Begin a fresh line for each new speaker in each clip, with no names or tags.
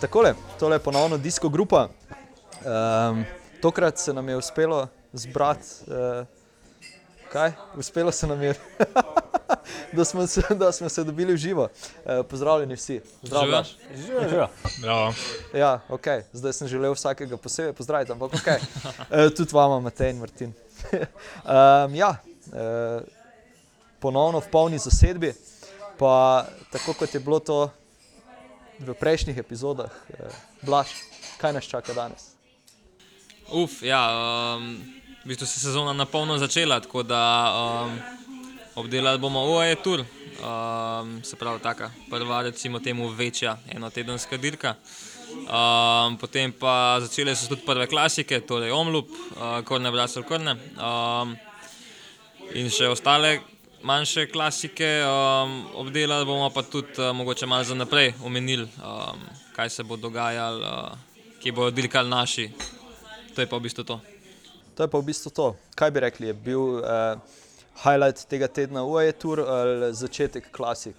takole, tole je ponovno disko grupa. Um, tokrat se nam je uspelo zbrati, uh, kaj? Uspelo se nam je, da, smo se, da smo se dobili v živo. Uh, pozdravljeni vsi. Zdravo,
Živijo.
Živijo.
Bravo.
Ja, ok, zdaj sem želel vsakega posebej pozdraviti, ampak ok. Uh, tudi vama, Matej in Martin. um, ja, uh, ponovno v polni zasedbi, pa tako kot je bilo to v prejšnjih epizodah, uh, Blaž, kaj nas čaka danes?
Uf, ja, um, v bistvu se sezona na polno začela, tako da um, obdelali bomo UAE tur, um, se pravi, taka prva, recimo temu večja enotedenska dirka. Um, potem pa začele so tudi prve klasike, torej Omlup, uh, Korne, Brasel, Korne. Um, in še ostale manjše klasike, um, obdelali bomo pa tudi uh, mogoče malo za naprej omenili, um, kaj se bo dogajalo, uh, kje bodo dirkali naši. To je pa v bistvu to.
To je pa v bistvu to. Kaj bi rekli, je bil uh, highlight tega tedna UAE tour ali začetek klasik?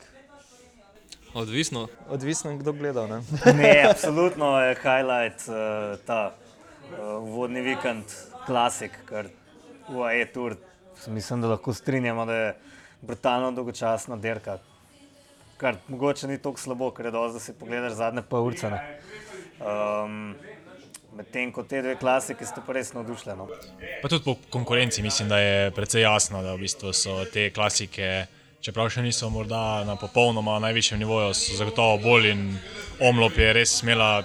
Odvisno.
Odvisno, kdo gledal. Ne?
Ne, absolutno je highlight uh, ta uh, vodni vikend, klasik, kar UAE tour. Mislim, da lahko strinjamo, da je brutalno dolgočasna dirka. Kar mogoče ni tako slabo, ker je dosti, da si pogledaš zadnje pol urce. Um, Medtem ko te dve klasiki ste pa res navdušeni. No.
Pa tudi po konkurenci mislim, da je precej jasno, da v bistvu so te klasike, čeprav še niso morda na popolnoma najvišjem nivoju, so zagotovo bolj in omlop je res imela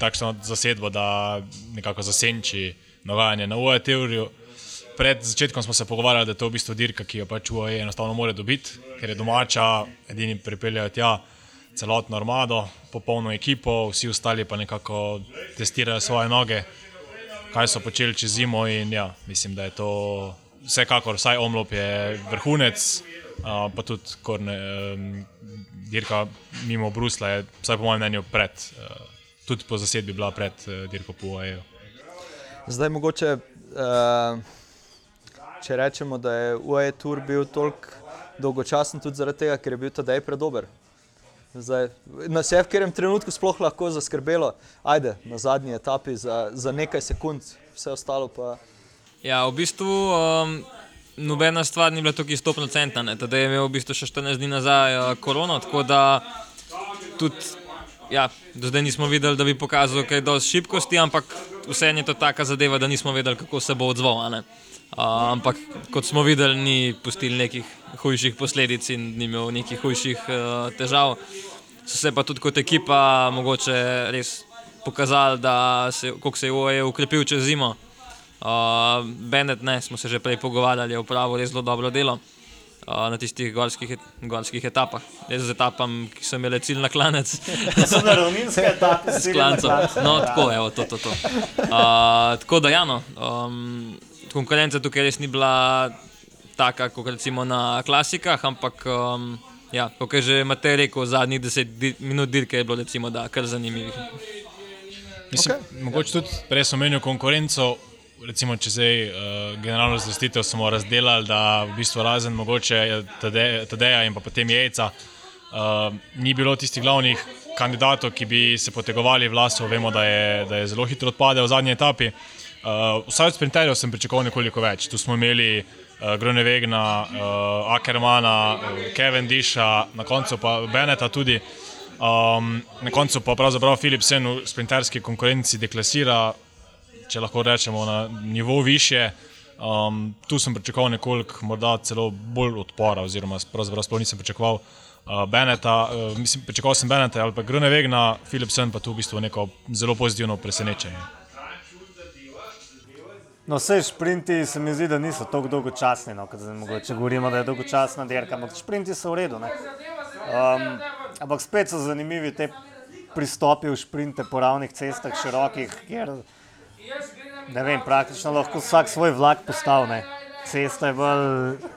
takšno zasedbo, da nekako zasenči dogajanje na UAE teoriju. Pred začetkom smo se pogovarjali, da je to v bistvu dirka, ki jo pač UAE enostavno more dobiti, ker je domača, edini pripeljajo tja celotno armado, popolno ekipo, vsi ostali pa nekako testirajo svoje noge kaj so počeli čez zimo. In, ja, mislim, da je to vsekakor, vsaj omlop je vrhunec, pa tudi korne, dirka mimo Brusla je, vsaj po mojem mnenju, pred, tudi po zasedbi bila pred uh, dirko po UAE.
Zdaj, mogoče, uh, če rečemo, da je UAE tour bil toliko dolgočasen, tudi zaradi tega, ker je bil tedaj predober. Zdaj, nas je v katerem trenutku sploh lahko zaskrbelo, ajde, na zadnji etapi za, za nekaj sekund, vse ostalo pa.
Ja, v bistvu um, nobena stvar ni bila tako stopnocentna. Tedaj je imel v bistvu še 14 dni nazaj uh, korono, tako da tudi ja, do zdaj nismo videli, da bi pokazal kaj dosti šibkosti, ampak vseeno je to taka zadeva, da nismo vedeli, kako se bo odzval. Uh, ampak kot smo videli, ni pustil nekih hujših posledic in ni imel nekih hujših uh, težav. So se pa tudi kot ekipa mogoče res pokazali, da se, koliko se je ukrepil čez zimo. Uh, Bennett, ne, smo se že prej pogovarjali, je upravil res zelo dobro delo uh, na tistih gorskih, et- gorskih etapah. Jaz z etapam, ki so imele cilj na klanec.
So na ravninske etape,
S klancem. No, tako je, to, to, to. Uh, tako da, ja, no, um, konkurenca tukaj res ni bila taka, kot recimo na klasikah, ampak, um, ja, kot je že Matej rekel, zadnjih deset di minut dirke je bilo, recimo, da kar zanimivih.
Mislim, okay. Mogoče tudi prej sem omenil konkurenco. Recimo, če zdaj uh, generalno razvrstitev smo razdelili, da v bistvu razen mogoče Tade- Tadeja in pa potem Jejca, uh, ni bilo tistih glavnih kandidatov, ki bi se potegovali vlasov. Vemo, da je, da je zelo hitro odpadel v zadnji etapi. Uh, vsaj od sprinterjev sem pričakoval nekoliko več. Tu smo imeli uh, Grunewegna, uh, Ackermana, uh, Kevin Disha, na koncu pa Beneta tudi. Um, na koncu pa pravzaprav Philipsen v sprinterski konkurenci deklasira, če lahko rečemo, na nivo više. Um, tu sem pričakoval nekoliko, morda celo bolj odpora, oziroma pravzaprav sploh nisem pričakoval uh, Beneta. Uh, mislim, pričakoval sem Beneta ali pa Grunewegna, Philipsen pa tu v bistvu neko zelo pozitivno presenečenje.
No, vse šprinti se mi zdi, da niso tako dolgočasni. No, zdaj mogoče govorimo, da je dolgočasna dirka, ampak šprinti so v redu. ne. Um, ampak spet so zanimivi te pristopi v šprinte po ravnih cestah, širokih, kjer ne vem, praktično lahko vsak svoj vlak postavne. Cesta je bolj.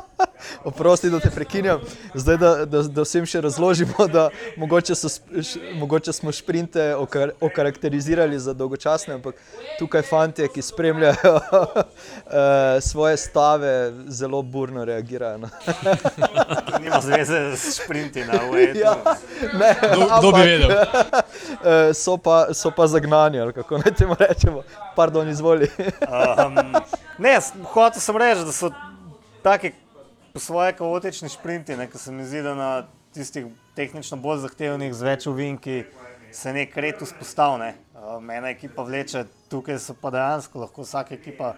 Oprosti, da te prekinjam. Zdaj, da, da, da vsem še razložimo, da mogoče, so, š, mogoče smo šprinte okar, okarakterizirali za dolgočasne, ampak tukaj fanti, ki spremljajo eh, svoje stave, zelo burno reagirajo. No.
Nima zveze s sprinti na UET.
Ja, ne,
Kdo, kdo bi
ampak,
vedel?
eh, so, pa, so pa zagnani, ali kako naj temu rečemo. Pardon, izvoli.
Um, ne, hotel sem reči, da so taki po svoje kaotični šprinti, ne, ki se mi zdi, da na tistih tehnično bolj zahtevnih z več ovinki se nek red vzpostavlja. Um, ena ekipa vleče, tukaj so pa dejansko lahko vsaka ekipa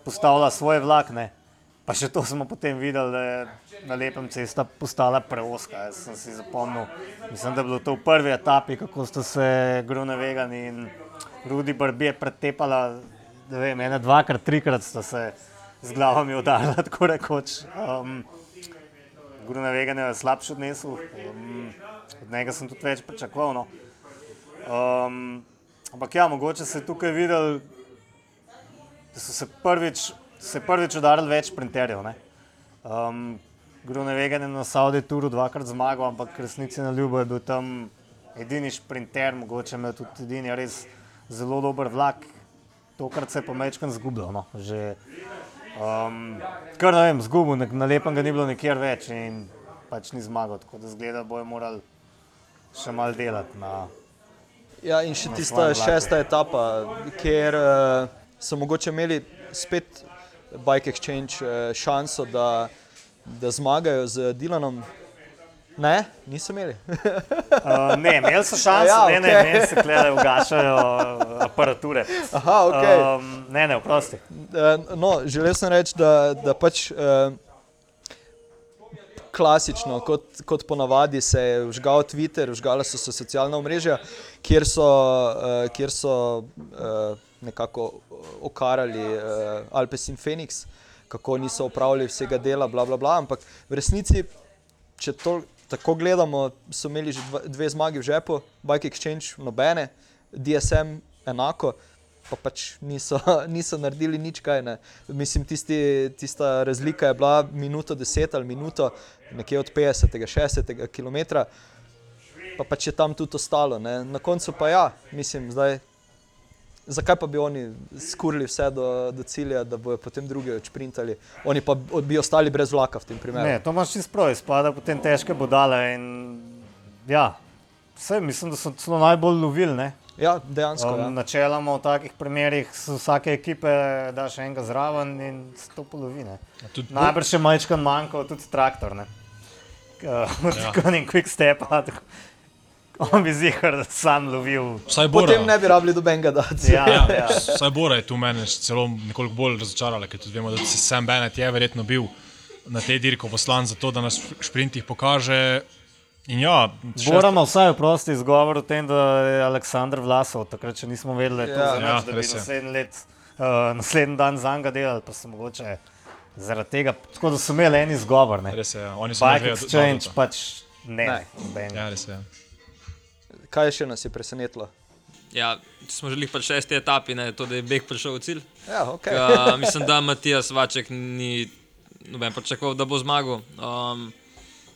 postavlja svoj vlak. Ne. Pa še to smo potem videli, da je na lepem cesta postala preoska. Jaz sem si zapomnil, mislim, da je bilo to v prvi etapi, kako sta se Grune Vegan in Rudi Barbie pretepala, da vem, ene dvakrat, trikrat sta se z glavami udarila, tako rekoč. Um, Grune Vegan je slabše odnesel, um, od njega sem tudi več pričakoval. No. Um, ampak ja, mogoče se je tukaj videl, da so se prvič, se prvič udarili več sprinterjev. ne. Um, Grune Vegan je na Saudi Touru dvakrat zmagal, ampak resnici na ljubo je bil tam edini sprinter, mogoče imel tudi edini res zelo dober vlak. Tokrat se je pa mečkan zgubil. No. Že, um, kar ne vem, zgubil, na, na lepem ga ni bilo nikjer več in pač ni zmagal. Tako da zgleda, da bojo morali še malo delati na,
Ja, in še tista šesta etapa, kjer uh, so mogoče imeli spet Bike Exchange uh, šanso, da, da zmagajo z Dilanom. Ne, niso imeli.
Uh, ne, imeli so šanse,
Ja,
ja, ne, ne, meni se klede ugašajo uh, aparature.
Aha, ok.
Um, ne, ne, oprosti.
Uh, no, želel sem reči, da, da pač uh, klasično, kot, kot ponavadi, se je vžgal Twitter, vžgala so se socialna omrežja, kjer so, uh, kjer so uh, nekako okarali uh, Alpes in Phoenix, kako niso opravili vsega dela, bla, bla, bla. Ampak v resnici, če to tako gledamo, so imeli že dve zmagi v žepu, Bike Exchange nobene, DSM enako pa pač niso, niso naredili nič kaj. Ne. Mislim, tisti, tista razlika je bila minuto 10 ali minuto, nekje od 50, 60 km, pa pač je tam tudi ostalo. Ne. Na koncu pa ja, mislim, zdaj. Zakaj pa bi oni skurili vse do, do cilja, da bodo potem drugi odšprintali, oni pa bi ostali brez vlaka v tem primeru?
Ne, to imaš čisto prav, izpada potem težke bodale. In, ja, vse, mislim, da so celo najbolj lovili. ne.
Ja, dejansko.
Um,
ja.
načeloma v takih primerih so vsake ekipe daš enega zraven in se to polovine.
Tudi,
Najbrž še majčkan manjkal tudi traktor. Ne? Uh,
Ja.
Tako nek quick step. tako- On bi zihar sam lovil.
Vsaj Bora,
Potem ne bi rabili dobenega dati.
Ja,
Ja,
ja.
Vsaj Bora je tu meni celo nekoliko bolj razočarala, ker tudi vemo, da se Sam Bennett je verjetno bil na tej dirki poslan za to, da nas v šprintih pokaže. In ja, šest-
Moramo vsaj prosti izgovor o tem, da je Aleksandr Vlasov, takrat še nismo vedeli,
Ja.
ja, za
Ja,
da bi naslednji, let, uh, naslednji dan za njega delali, pa so mogoče zaradi tega, tako da so imeli en izgovor. Ne.
Res je, ja. oni so že
exchange pač ne.
Ne.
nobenega.
Ja, res je.
Kaj še nas je presenetilo?
Ja, smo želeli pa šesti etapi, ne, to, da je Beg prišel v cilj.
Ja, okay.
Ka, mislim, da Matijas Vaček ni noben pričakoval, da bo zmagal. Um,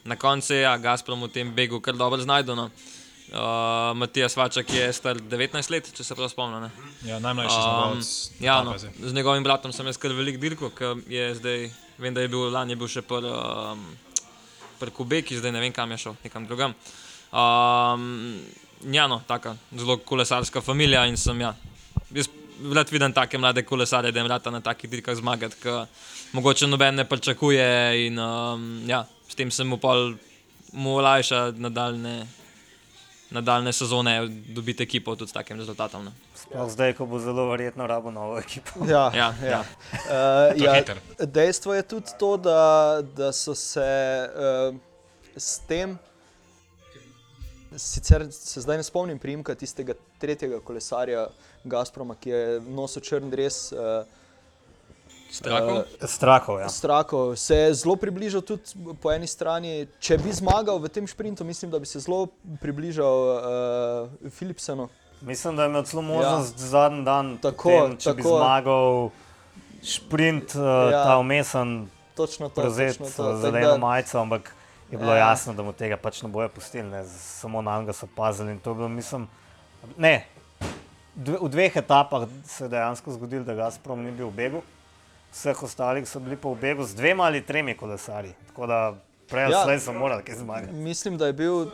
na koncu je ja, Gazprom v tem begu kar dobro znajdo. No. Uh, Matijas Vaček je star 19 let, če se prav spomnim. ne.
Ja, najmlajši
Um,
zmagovalec.
ja, no,
zdaj.
z njegovim bratom sem jaz kar velik dirko, ki je zdaj, vem, da je bil lani je bil še pri um, pr Kubeki, zdaj ne vem, kam je šel, nekam drugam. Um, ja, no, taka zelo kolesarska družina in sem ja. Jaz rad vidim take mlade kolesarje, da jim rata na takih dirkah zmagati, ki mogoče noben ne pričakuje in um, ja, s tem se mu pol mu olajša nadaljne, nadaljne sezone, dobiti ekipo tudi s takim rezultatom. No.
Sploh zdaj, ko bo zelo verjetno rabo novo ekipo.
Ja,
Ja, ja.
Uh,
To
ja,
hiter.
dejstvo je tudi to, da, da so se uh, s tem, sicer se zdaj ne spomnim primka tistega tretjega kolesarja Gazproma, ki je nosil črn dres. Uh,
Strahov?
Strahov, ja.
Strako se je zelo približal tudi po eni strani. Če bi zmagal v tem sprintu, mislim, da bi se zelo približal uh, Philipsenu.
Mislim, da je imel celo možnost ja. zadnji dan,
Tako,
potem, če bi
tako.
zmagal sprint, uh,
Ja.
ta umesen,
točno to.
prevzeti
točno to. Tako
zeleno majico, ampak je bilo
Ja.
jasno, da mu tega pač ne bojo pustili, ne, samo na njega so pazili. in to je Bilo, mislim, ne, dve, v dveh etapah se je dejansko zgodilo, da Gazprom ni bil v begu, vseh ostalih so bili pa v begu z dvema ali tremi kolesarji. Tako da prej
Ja.
slej so morali kaj zmagati.
Mislim, da je bil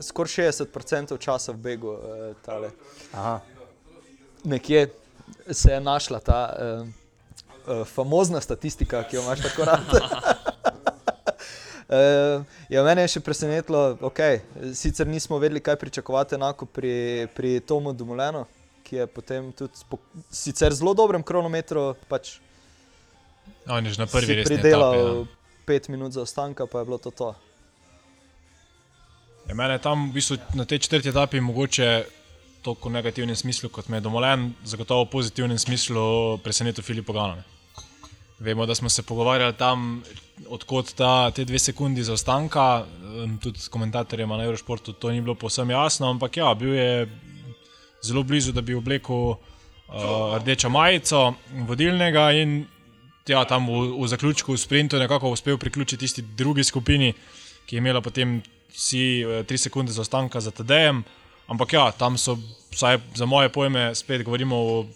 skoraj 60% časa v begu. Uh, tale.
Aha.
Nekje se je našla ta uh, uh, famozna statistika, ki jo imaš tako rad. Uh, ja, mene je še presenetilo, okay, sicer nismo vedeli, kaj pričakovati, enako pri, pri Tomu Dumulenu, ki je potem tudi po sicer zelo dobrem kronometru pač
On je že na prvi res
pridelal
etapi, ja.
pet minut zaostanka, pa je bilo to to.
Ja, mene je tam v bistvu na tej četrti etapi mogoče toliko v negativnem smislu, kot me je domolen, zagotovo v pozitivnem smislu presenetil Filip Pogano. Vemo, da smo se pogovarjali tam, odkot ta, te dve sekundi zaostanka, tudi komentatorjem na Eurošportu to ni bilo povsem jasno, ampak ja, bil je zelo blizu, da bi oblekel uh, rdečo majico vodilnega in ja, tam v, v zaključku v sprintu nekako uspel priključiti tisti drugi skupini, ki je imela potem vsi eh, tri sekunde zaostanka za TD-jem. Ampak ja, tam so, vsaj za moje pojme, spet govorimo o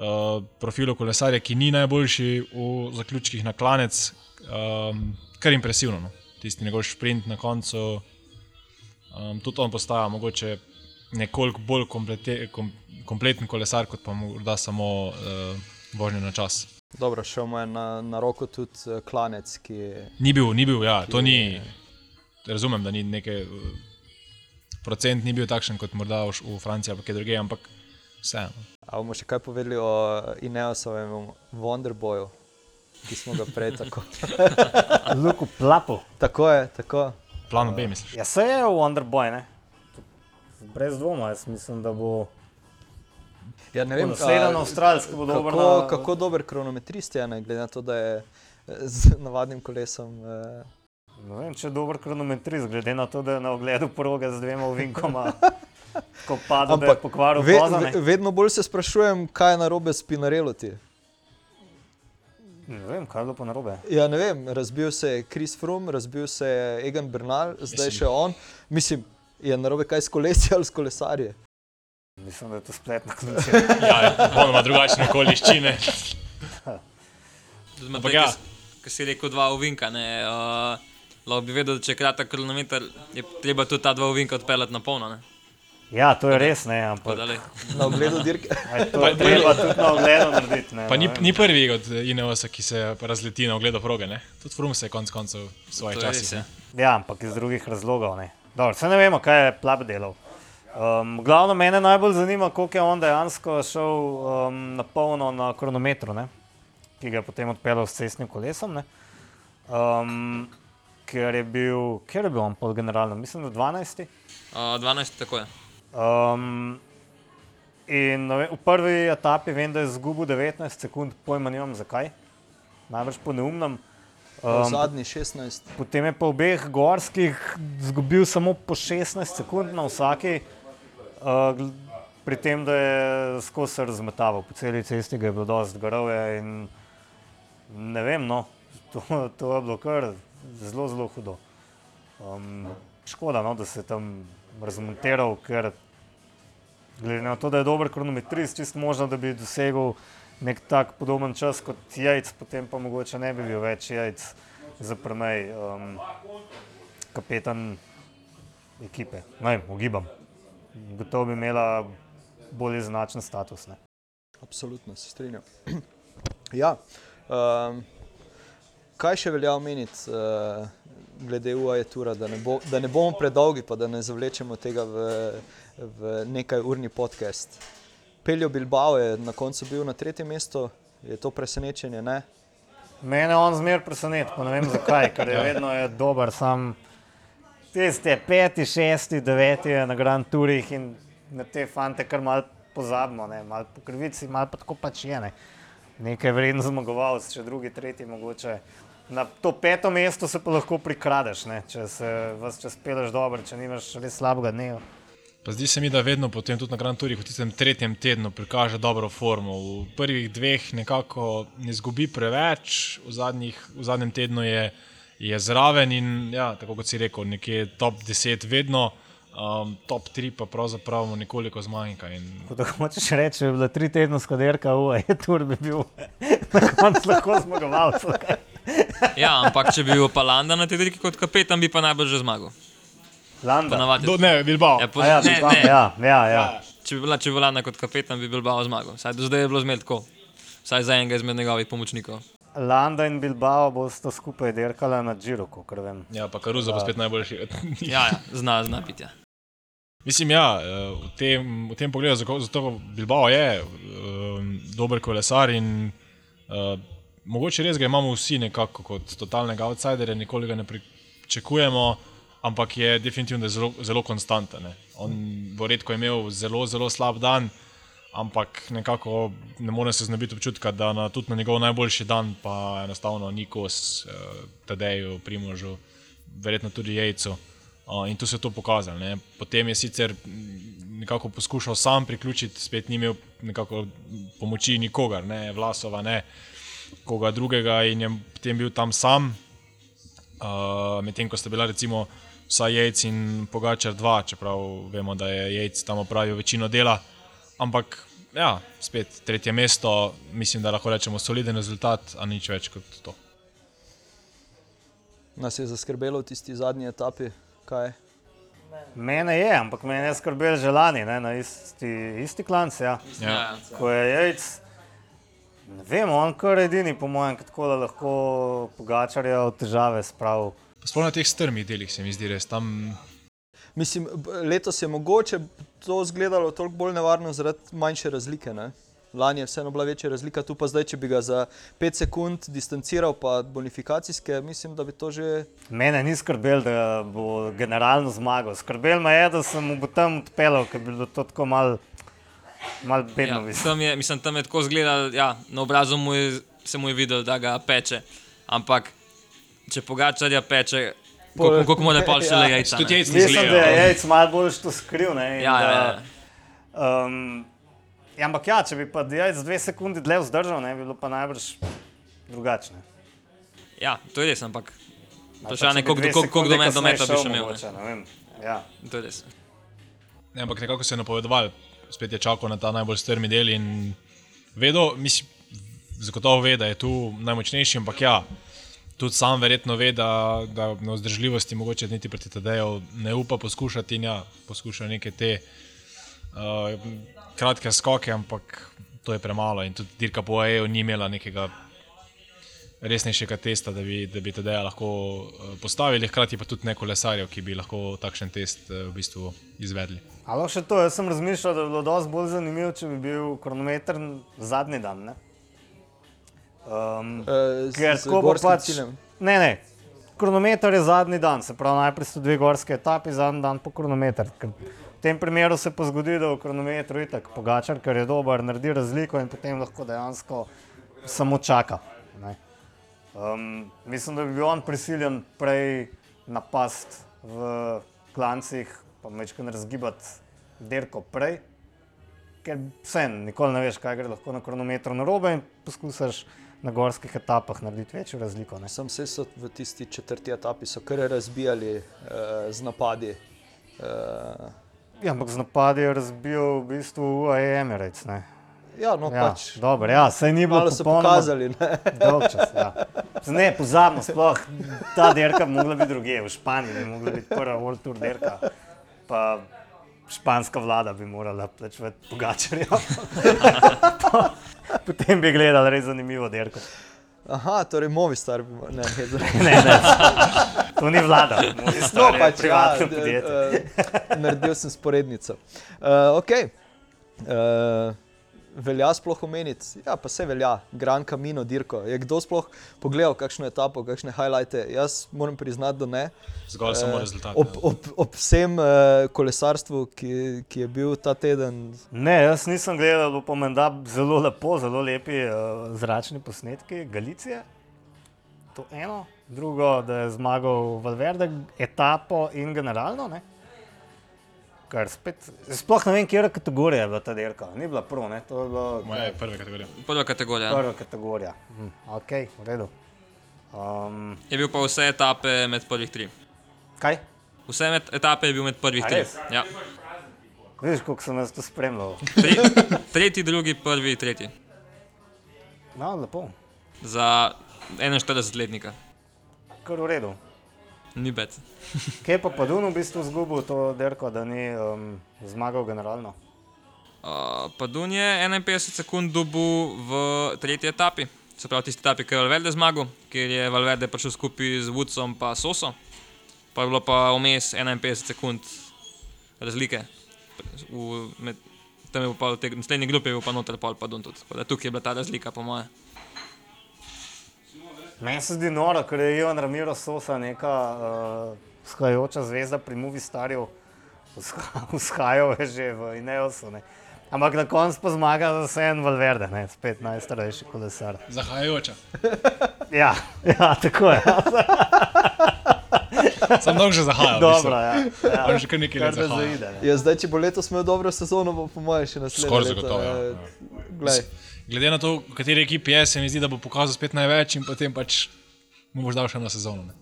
uh, profilu kolesarja, ki ni najboljši v zaključkih na klanec, um, kar impresivno. No. Tisti njegov sprint na koncu, um, tudi on postaja mogoče nekoliko bolj komplete, kom, kompleten kolesar, kot pa morda samo uh, vožnja na čas.
Dobro, šel mu je na, na roko tudi klanec, ki je
Ni bil, ni bil, ja, to ni. Razumem, da ni nekaj. Procent ni bil takšen kot morda v Franciji ali kje drugje, ampak vseeno.
A bomo še kaj povedali o Ineosovem Wonderboyu, ki smo ga prej tako.
Luku plapu.
tako je, tako.
Plan B, misliš?
Ja, se je v Wonderboy, ne? Brez dvoma, jaz mislim, da bo.
Ja, ne vem,
Naslednji
a,
avstralski bo dober.
kako,
na-
kako dober kronometrist je, ne, glede na to, da je eh, z navadnim kolesom. Eh,
Ne vem, če je dober kronometrist, glede na to, da je na ogledu proge z dvema ovinkoma. Ko pada, da je
Ampak
pokvaril
ve,
voza.
ve, vedno bolj se sprašujem, kaj je narobe s Pinareloti.
Ne vem, kaj je bilo pa narobe.
Ja, ne vem, razbil se je Chris Froome, razbil se je Egan Bernal, zdaj
Mislim-
še on. Mislim, je narobe kaj s kolesi ali s kolesarji.
Mislim, da je to spletna ključa.
Ja, popolnoma drugačne okoliščine. Ampak ja.
Ki si rekel, dva ovinka. Ne, uh, lahko bi vedel, da če je kratek kronometer, je treba tudi ta dva ovinka odpeljati na polno. Ne.
Ja, to je res, ne, ampak.
Na ogledu dirke.
aj, to je treba tudi na ogledu narediti. Ne,
Pa ni, ni prvi od Ineosa, ki se razleti na ogledu proge. Ne? Tudi Frum se je konec koncev v svojih časih.
ja.
Ja, ampak iz drugih razlogov. Ne. Dobro, se ne vemo, kaj je plap delal. Um, glavno mene najbolj zanima, koliko je on dejansko šel um, na polno na kronometru, ne? ki ga je potem odpeljal s cestnim kolesom. ne. Um, ker je bil, ker je bil on pol generalno, mislim, da 12.
Uh, 12, tako je.
Um, in ne vem, v prvi etapi vem, da je izgubil 19 sekund, pojma nimam zakaj, najbrž po neumnem.
Um, zadnji 16.
Potem je po obeh gorskih izgubil samo po 16 sekund na vsaki, uh, pri tem, da je skozi se razmetaval. Po celi cesti ga je bilo dosti gorovja in ne vem, no, to, to je bilo kar zelo, zelo hudo. Um, škoda, no, da se tam razmontiral, ker glede na to, da je dober kronometrist, čist možno, da bi dosegel nek tak podoben čas kot jajc, potem pa mogoče ne bi bil več jajc za premej um, kapetan ekipe. Vem, ugibam. Gotovo bi imela bolj značen status. Ne?
Absolutno se strinjam. ja, um, kaj še velja omeniti uh, glede UAE tura, da ne, bo, da ne bomo predolgi, pa da ne zavlečemo tega v, v nekaj urni podcast. Peljo Bilbao je na koncu bil na tretjem mestu, je to presenečenje, ne?
Mene on zmer preseneča, ne vem zakaj, ker je vedno je dober, sam tiste peti, šesti, deveti na Grand Tourih in na te fante kar mal pozabimo, ne, mal po krivici, mal pa tako pač je. Ne. Nekaj vreden zmagovalec, če drugi, tretji mogoče. Na to peto mesto se pa lahko prikradeš, ne, če se vas čez peleš dobro, če nimaš res slabega dneva.
Pa zdi se mi, da vedno potem tudi na Grand Tourih v tistem tretjem tednu prikaže dobro formo. V prvih dveh nekako ne izgubi preveč, v, zadnjih, v zadnjem tednu je, je zraven in, ja, tako kot si rekel, nekje top 10 vedno, um, top 3 pa pravzaprav mu nekoliko zmanjka. In,
Ko tako hočeš reči, če bi bila tri tedenska derka, uje, tur bi bil na koncu lahko zmagovalec.
Ja, ampak če bi bil pa Landa na tej dirki kot kapetan, bi pa najbolj že zmagal.
Landa.
Ponavadi.
do, ne, Bilbao.
Ja, po,
Ja,
ne,
Bilbao,
ne.
ja, ja, ja.
Če bi bila, če bi bila Landa kot kapetan, bi bil Bilbao zmagal. Saj do zdaj je bilo zmed tako. Vsaj za enega izmed njegovih pomočnikov.
Landa in Bilbao bosta skupaj derkala na Džiru, kot vem.
Ja, pa Karuza bo spet najboljši.
Ja, ja zna, zna biti. Ja.
Mislim, ja, eh, v tem, v tem pogledu, zato, zato Bilbao je um, dober kolesar in uh, mogoče res ga imamo vsi nekako kot totalnega outsiderja, nikoli ga ne pričakujemo, ampak je definitivno zelo, zelo konstanten. Ne. On bo redko imel zelo, zelo slab dan, ampak nekako ne more se znebiti občutka, da na, tudi na njegov najboljši dan pa enostavno ni kos uh, Tadeju, Primožu, verjetno tudi Jejcu. Uh, in tu se je to pokazalo. Ne. Potem je sicer nekako poskušal sam priključiti, spet ni imel nekako pomoči nikogar, ne Vlasova, ne koga drugega, in je potem bil tam sam. Uh, Medtem ko sta bila recimo vsaj Jejc in Pogačar dva, čeprav vemo, da je Jejc tam opravil večino dela. Ampak ja, spet tretje mesto, mislim, da lahko rečemo soliden rezultat, a nič več kot to.
Nas je zaskrbelo v tisti zadnji etapi, kaj?
Mene je, ampak mene je skrbel že lani, ne, na isti, isti klanc. Ja.
Ja.
Ko je jajc, ne vem, on kar edini, po mojem, tako da lahko pogačarja v težave spravil.
Sploh na teh strmih delih se mi zdi res tam.
Mislim, letos je mogoče to izgledalo toliko bolj nevarno zaradi manjše razlike. Ne? Lani je vseeno bila večja razlika, tu pa zdaj, če bi ga za 5 sekund distanciral, pa bonifikacijske, mislim, da bi to že.
Mene ni skrbel, da bo generalno zmagal. Skrbel me je, da sem mu tam odpeljal, ker bi bilo to tako mal, mal bedno.
Ja,
Ja,
tam, je, mislim, tam je tako izgledalo, ja, na obrazu mu je, se mu je videl, da ga peče. Ampak če pogačarja peče,
Pol-
kako mu ne pa še
Ja.
le jajca.
Tudi
ne.
Ni
Mislim, da
zgledal.
je jajc malo bolj to skril. Ne,
Ja, ja,
da,
ja.
Um, ja, ampak ja, če bi pa jajc dve sekundi dlje vzdržal, ne bi bilo pa najbrž drugačne.
ja, to je res, ampak vprašanje, koliko do-
sekunde
meta bi še imel.
mogoče. Ja.
To je res.
Ne, ampak nekako se je napovedoval, spet je čakal na ta najbolj strmi del in vedel, mislim, zagotovo ve, da je tu najmočnejši, ampak ja, tudi sam verjetno ve, da, da na vzdržljivosti mogoče niti proti Tadeju ne upa poskušati in ja, poskuša neke te uh, kratke skoke, ampak to je premalo in tudi dirka po AEU ni imela nekega resnejšega testa, da bi, da bi Tadeja lahko eh, postavili, hkrati pa tudi ne kolesarjev, ki bi lahko takšen test eh, v bistvu izvedli.
Ali še to, jaz sem razmišljal, da bi bilo dosti bolj zanimivo, če bi bil kronometer zadnji dan. Ne? Um,
Uh,
ker
z, z
tako bo
gorskim
pač.
ciljem.
Ne, ne. Kronometer je zadnji dan, se pravi, najprej so dve gorske etape, zadnji dan po kronometer. Ker v tem primeru se pa zgodi, da v kronometru je tako pogačar, ker je dober, naredi razliko in potem lahko dejansko samo čaka. Ne. Um, mislim, da bi bil on prisiljen prej napast v klancih, pa večkrat razgibati derko prej, ker vsem nikoli ne veš, kaj gre lahko na kronometru na robe in poskusiš na gorskih etapah narediti večjo razliko. Ne.
Sam se so v tisti četrti etapi kar razbijali uh, z napadi. Uh,
Ja, ampak z napadi je razbil v bistvu UAE Emirates. Ne.
Ja, no
Ja,
pač.
dobro, ja, sej ni bilo
Malo so
popolnoma
pokazali. Ne?
dolgčas. Ja. Ne, pozabimo, sploh ta derka bi mogla biti druge, v Španiji bi mogla biti prva World Tour derka. Pa španska vlada bi morala plačevati pogačarja. Potem bi gledali res zanimivo derko.
Aha, torej Movistar bi mo- ne, ne, ne.
To ni vlada,
No,
Movistar je
pač,
privatno
d-
podjetje.
eh, naredil sem sporednico. Uh, okay. uh, velja sploh omeniti, ja, pa se velja, Gran Camino dirko. Je kdo sploh pogledal kakšno etapo, kakšne highlighte? Jaz moram priznati, da ne.
Zgolj samo
Eh,
rezultat.
Ob, ob, ob vsem uh, kolesarstvu, ki, ki je bil ta teden,
Ne, jaz nisem gledal, bo pa menda zelo lepo, zelo lepi uh, zračni posnetki Galicije. To eno, drugo, da je zmagal Valverde, etapo in generalno. Ne? Kar spet, sploh ne vem, kje kategorija je bila ta dirka. Ni bila prva, ne? to je bila
Moja prva kategorija.
Prva kategorija.
prva kategorija. Hm, ok, v redu. Um,
Je bil pa vse etape med prvih tri.
kaj?
Vse med, etape je bil med prvih tri. Ja.
Vidiš, koliko sem nas to spremljal.
Tre, tretji, drugi, prvi, tretji.
No, lepo,
Za 41-letnika.
kar v redu.
Ni bed.
Kje je pa Padun v bistvu izgubil to dirko, da ni um, zmagal generalno?
Uh, Padun je 51 sekund dobil v tretji etapi, se pravi tisti etapi, ki je Valverde zmagal, kjer je Valverde prišel skupaj z Woodsom in Soso, pa je bilo pa vmes 51 sekund razlike. V, med, tam je bil pa v tej naslednji grupi, pa noter pol Padun tudi. Tukaj je bila ta razlika, po moje.
Meni se zdi noro, ker je Ivan Ramiro Sosa neka uh, vzhajajoča zvezda pri Movi Starju, vzhajal je že v Ineosu. Ne. Ampak na koncu pa zmaga za vse en Valverde, ne, spet najstarejši kolesar.
Zahajajoča.
Ja, ja tako je.
Sem dolgo že zahajal.
Dobro, ja. ja.
On že kar nekaj let
zaide. ne.
Ja, zdaj, če bo letos imel dobro sezono, bo po mojem še naslednje.
Skoraj
leto,
zagotovo, ja.
eh, Glej,
Glede na to, kateri ekipi je, se mi zdi, da bo pokazal spet največ in potem pač mu boš dal še eno sezono. Ne?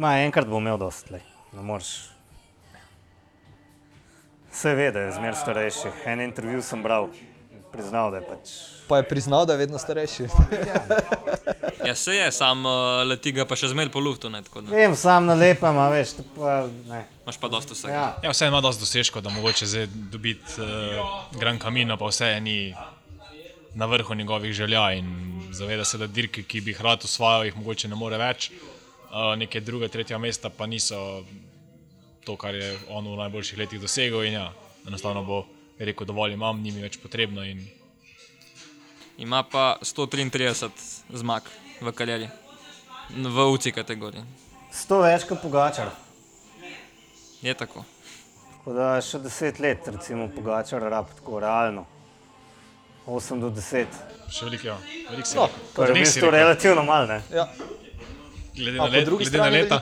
Ma, enkrat bo imel dost, lej. ne moreš. Vse ve, da je zmer starejši. En intervju sem bral, priznal, da je pač.
pa je priznal, da je vedno starejši.
Ja, se je, sam uh, leti ga pa še zmeraj po luftu, ne, tako da
Vem, sam na lepem, a veš, to pa ne.
imaš pa dosta vsega.
Ja.
Ja, vse ima dosti dosežkov, da mogoče zdaj dobiti uh, Gran Camino, pa vse ni na vrhu njegovih želja in zaveda se, da dirke, ki bi jih rad usvajal, jih mogoče ne more več. Uh, neke druge, tretje mesta pa niso to, kar je on v najboljših letih dosegel in ja, enostavno bo rekel, dovolj imam, ni mi več potrebno in
Ima pa 133 zmag v karieri, v UCI kategoriji.
Sto več kot Pogačar.
Je tako.
Tako da še deset let, recimo, Pogačar rab tako realno. 8 do 10.
še veliko, ja, veliko si
No.
To je v bistvu relativno malo, ne?
Ja.
Glede
A
na, let,
drugi
glede na
je
leta.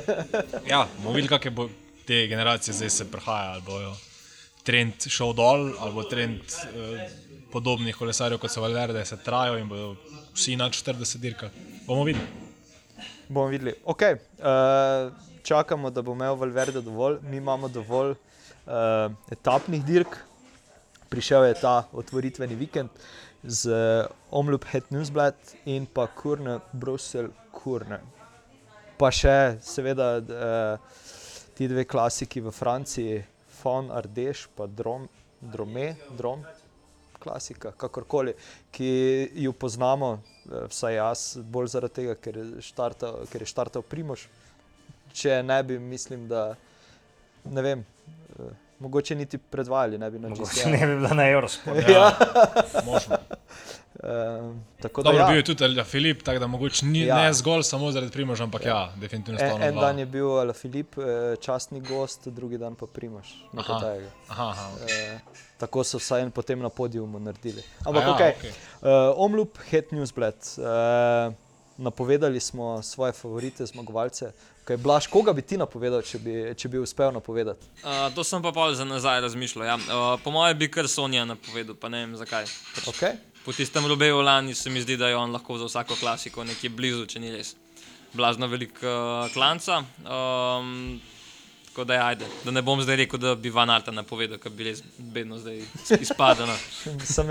Ja, bomo videli, kakšne bo te generacije zdaj se prihaja. Ali bojo trend šel dol, ali bo trend eh, podobnih kolesarjev kot so Valverde, se trajajo in bodo vsi na 40 dirkah. Bomo videli.
Bomo videli. Okay, uh, čakamo, da bo imel Valverde dovolj, mi imamo dovolj uh, etapnih dirk. Prišel je ta otvoritveni vikend z uh, Omloop Het Newsblad in pa Kurne, Bruselj, Kurne. Pa še, seveda, uh, ti dve klasiki v Franciji, Fon Ardeš, pa Drom, Drome, Drom, klasika, kakorkoli, ki jo poznamo, eh, vsaj jaz, bolj zaradi tega, ker je štartal, ker je štartal Primož. Če ne bi, mislim, da ne vem, eh, mogoče niti predvajali, ne bi na GCI.
ne bi bila na Eurosport.
Ja,
Možno.
Eh, tako da
Dobro,
ja.
bil je tudi Alja Filip, tako da mogoče ni
Ja.
ja. ne zgolj samo zaradi Primoža, ampak ja, definitivno sta
En,
ona
en
dva.
dan je bil Ala Filip, eh, častni gost, drugi dan pa Primož.
Aha. Aha, aha.
Eh, tako so vsaj potem na podiumu naredili. Ampak,
ja,
ok, okay.
okej.
uh, Omloop, Het Newsblad. Uh, napovedali smo svoje favorite, zmagovalce. Okay, Blaž, koga bi ti napovedal, če bi, če bi uspel napovedati?
Uh, to sem pa pol za nazaj razmišljal. Ja. Uh, po mojem bi kar Sonja napovedal, pa ne vem zakaj.
Okay.
Po tistem Rubeju lani se mi zdi, da je on lahko za vsako klasiko nekje blizu, če ni res. Blazno velik uh, klanca. Um, tako da, je, ajde, da ne bom zdaj rekel, da bi Van Arta napovedal, ker bi res bedno zdaj izpadel. no.
Sem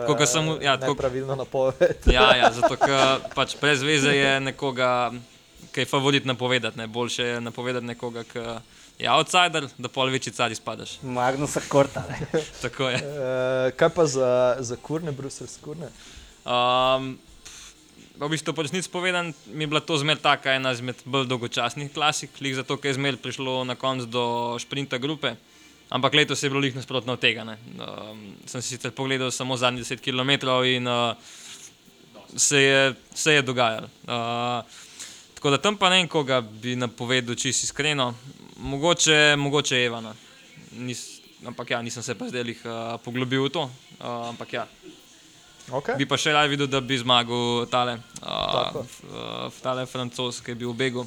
Tako kot sem- ja, tako-
nepravilno napoved.
Ja, ja, zato ker pač brez veze je nekoga, ki je favorit napovedati. Ne. Boljše je napovedati nekoga, ki je outsider, da pol večji car izpadeš.
Magnusa Korta. ne.
Tako je.
Uh, kaj pa za, za kurne, bruselske kurne?
Um, v bistvu, po resnici povedan, mi je bila to zmer taka ena izmed bolj dolgočasnih klasik, lih zato, ker je zmer prišlo na koncu do šprinta grupe. Ampak letos je bilo lih nasprotno od tega. ne. Um, sem si sicer pogledal samo zadnjih 10 km in uh, se, je, se je dogajalo. Uh, tako da tam pa ne vem, koga bi napovedal, čisto iskreno. Mogoče, mogoče Evana. Nis, ampak ja, nisem se pa zdaj uh, poglobil v to. Uh, ampak ja,
Okay.
Bi pa še rad videl, da bi zmagal tale, uh,
Tako.
f- uh, tale francoz, ki je bil v Begu,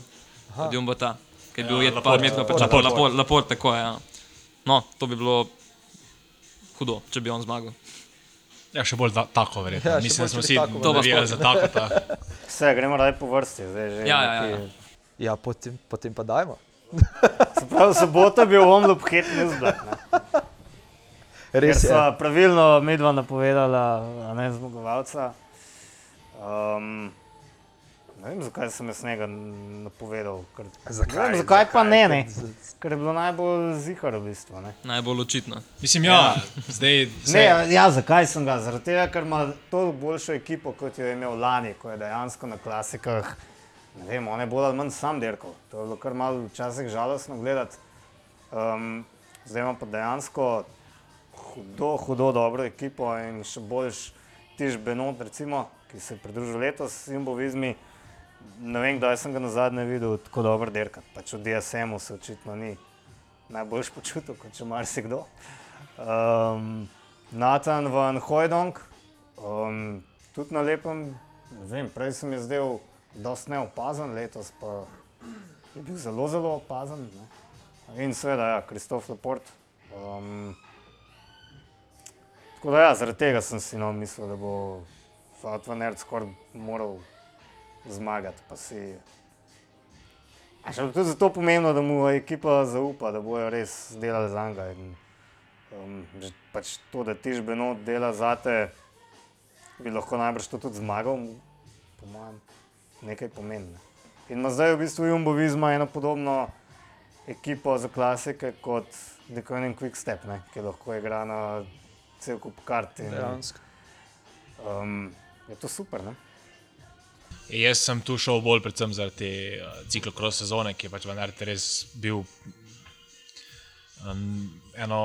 Dumbata. ki je bil jet pa
Laporte.
umetno pečat,
Laporte.
Laporte, Laporte, tako je. Ja. No, to bi bilo hudo, če bi on zmagal.
Ja, še bolj da, tako, verjetno.
Ja,
Ja, Mislim, da smo vsi
To po-
za tako. Ta.
Vse, gremo raje po vrsti. Zdaj, že
Ja, ja, ja,
Ja, potem, potem pa dajmo.
Se pravi, sobota je bil omlup hitni izbrak. Ker
Res je.
so pravilno medva napovedala, a ne zmagovalca. Um, ne vem, zakaj sem jaz njega napovedal. Ker,
Zakaj?
Ne vem, zakaj pa ne, ne? Ker je bilo najbolj zihar v bistvu. Ne?
Najbolj očitno.
Mislim, ja, zdaj
Ne,
se,
ja, zakaj sem ga? Zaradi tega, ker ima toliko boljšo ekipo, kot jo je imel lani, ko je dejansko na klasikah. Ne vem, on je bolj ali manj sam dirkal. To je bilo kar malo včasih žalostno gledati. Um, zdaj ima pa dejansko hudo, hudo dobro ekipo in še boljš tiž Benot, recimo, ki se je pridružil letos s Simbovizmi. Ne vem, kdaj sem ga na zadnje videl tako dobro dirkati. Pač v DSM-u se očitno ni najboljš počutil, kot če marsikdo. Um, Nathan van Hojdong, um, tudi na lepem, ne vem, prej sem je zdel dosti neopazen, letos pa je bil zelo, zelo opazen. Ne. In seveda, ja, Kristof Leport. Um, tako da, ja, zaradi tega sem si no, mislil, da bo Fatvaner skoraj moral zmagati. Pa si A še tudi zato pomembno, da mu ekipa zaupa, da bojo res delali za njega. In, um, pač to, da tiš Benot dela za te, bi lahko najbrž to tudi zmagal, po mojem, nekaj pomeni. In ima zdaj v bistvu Jumbo Visma eno podobno ekipo za klasike kot Dekonin Quick Step, ne, ki lahko igra na cel kup kart. In, um, je to super, ne?
jaz sem tu šel bolj predvsem zaradi te uh, ciklokros sezone, ki je pač v Nerti res bil um, eno,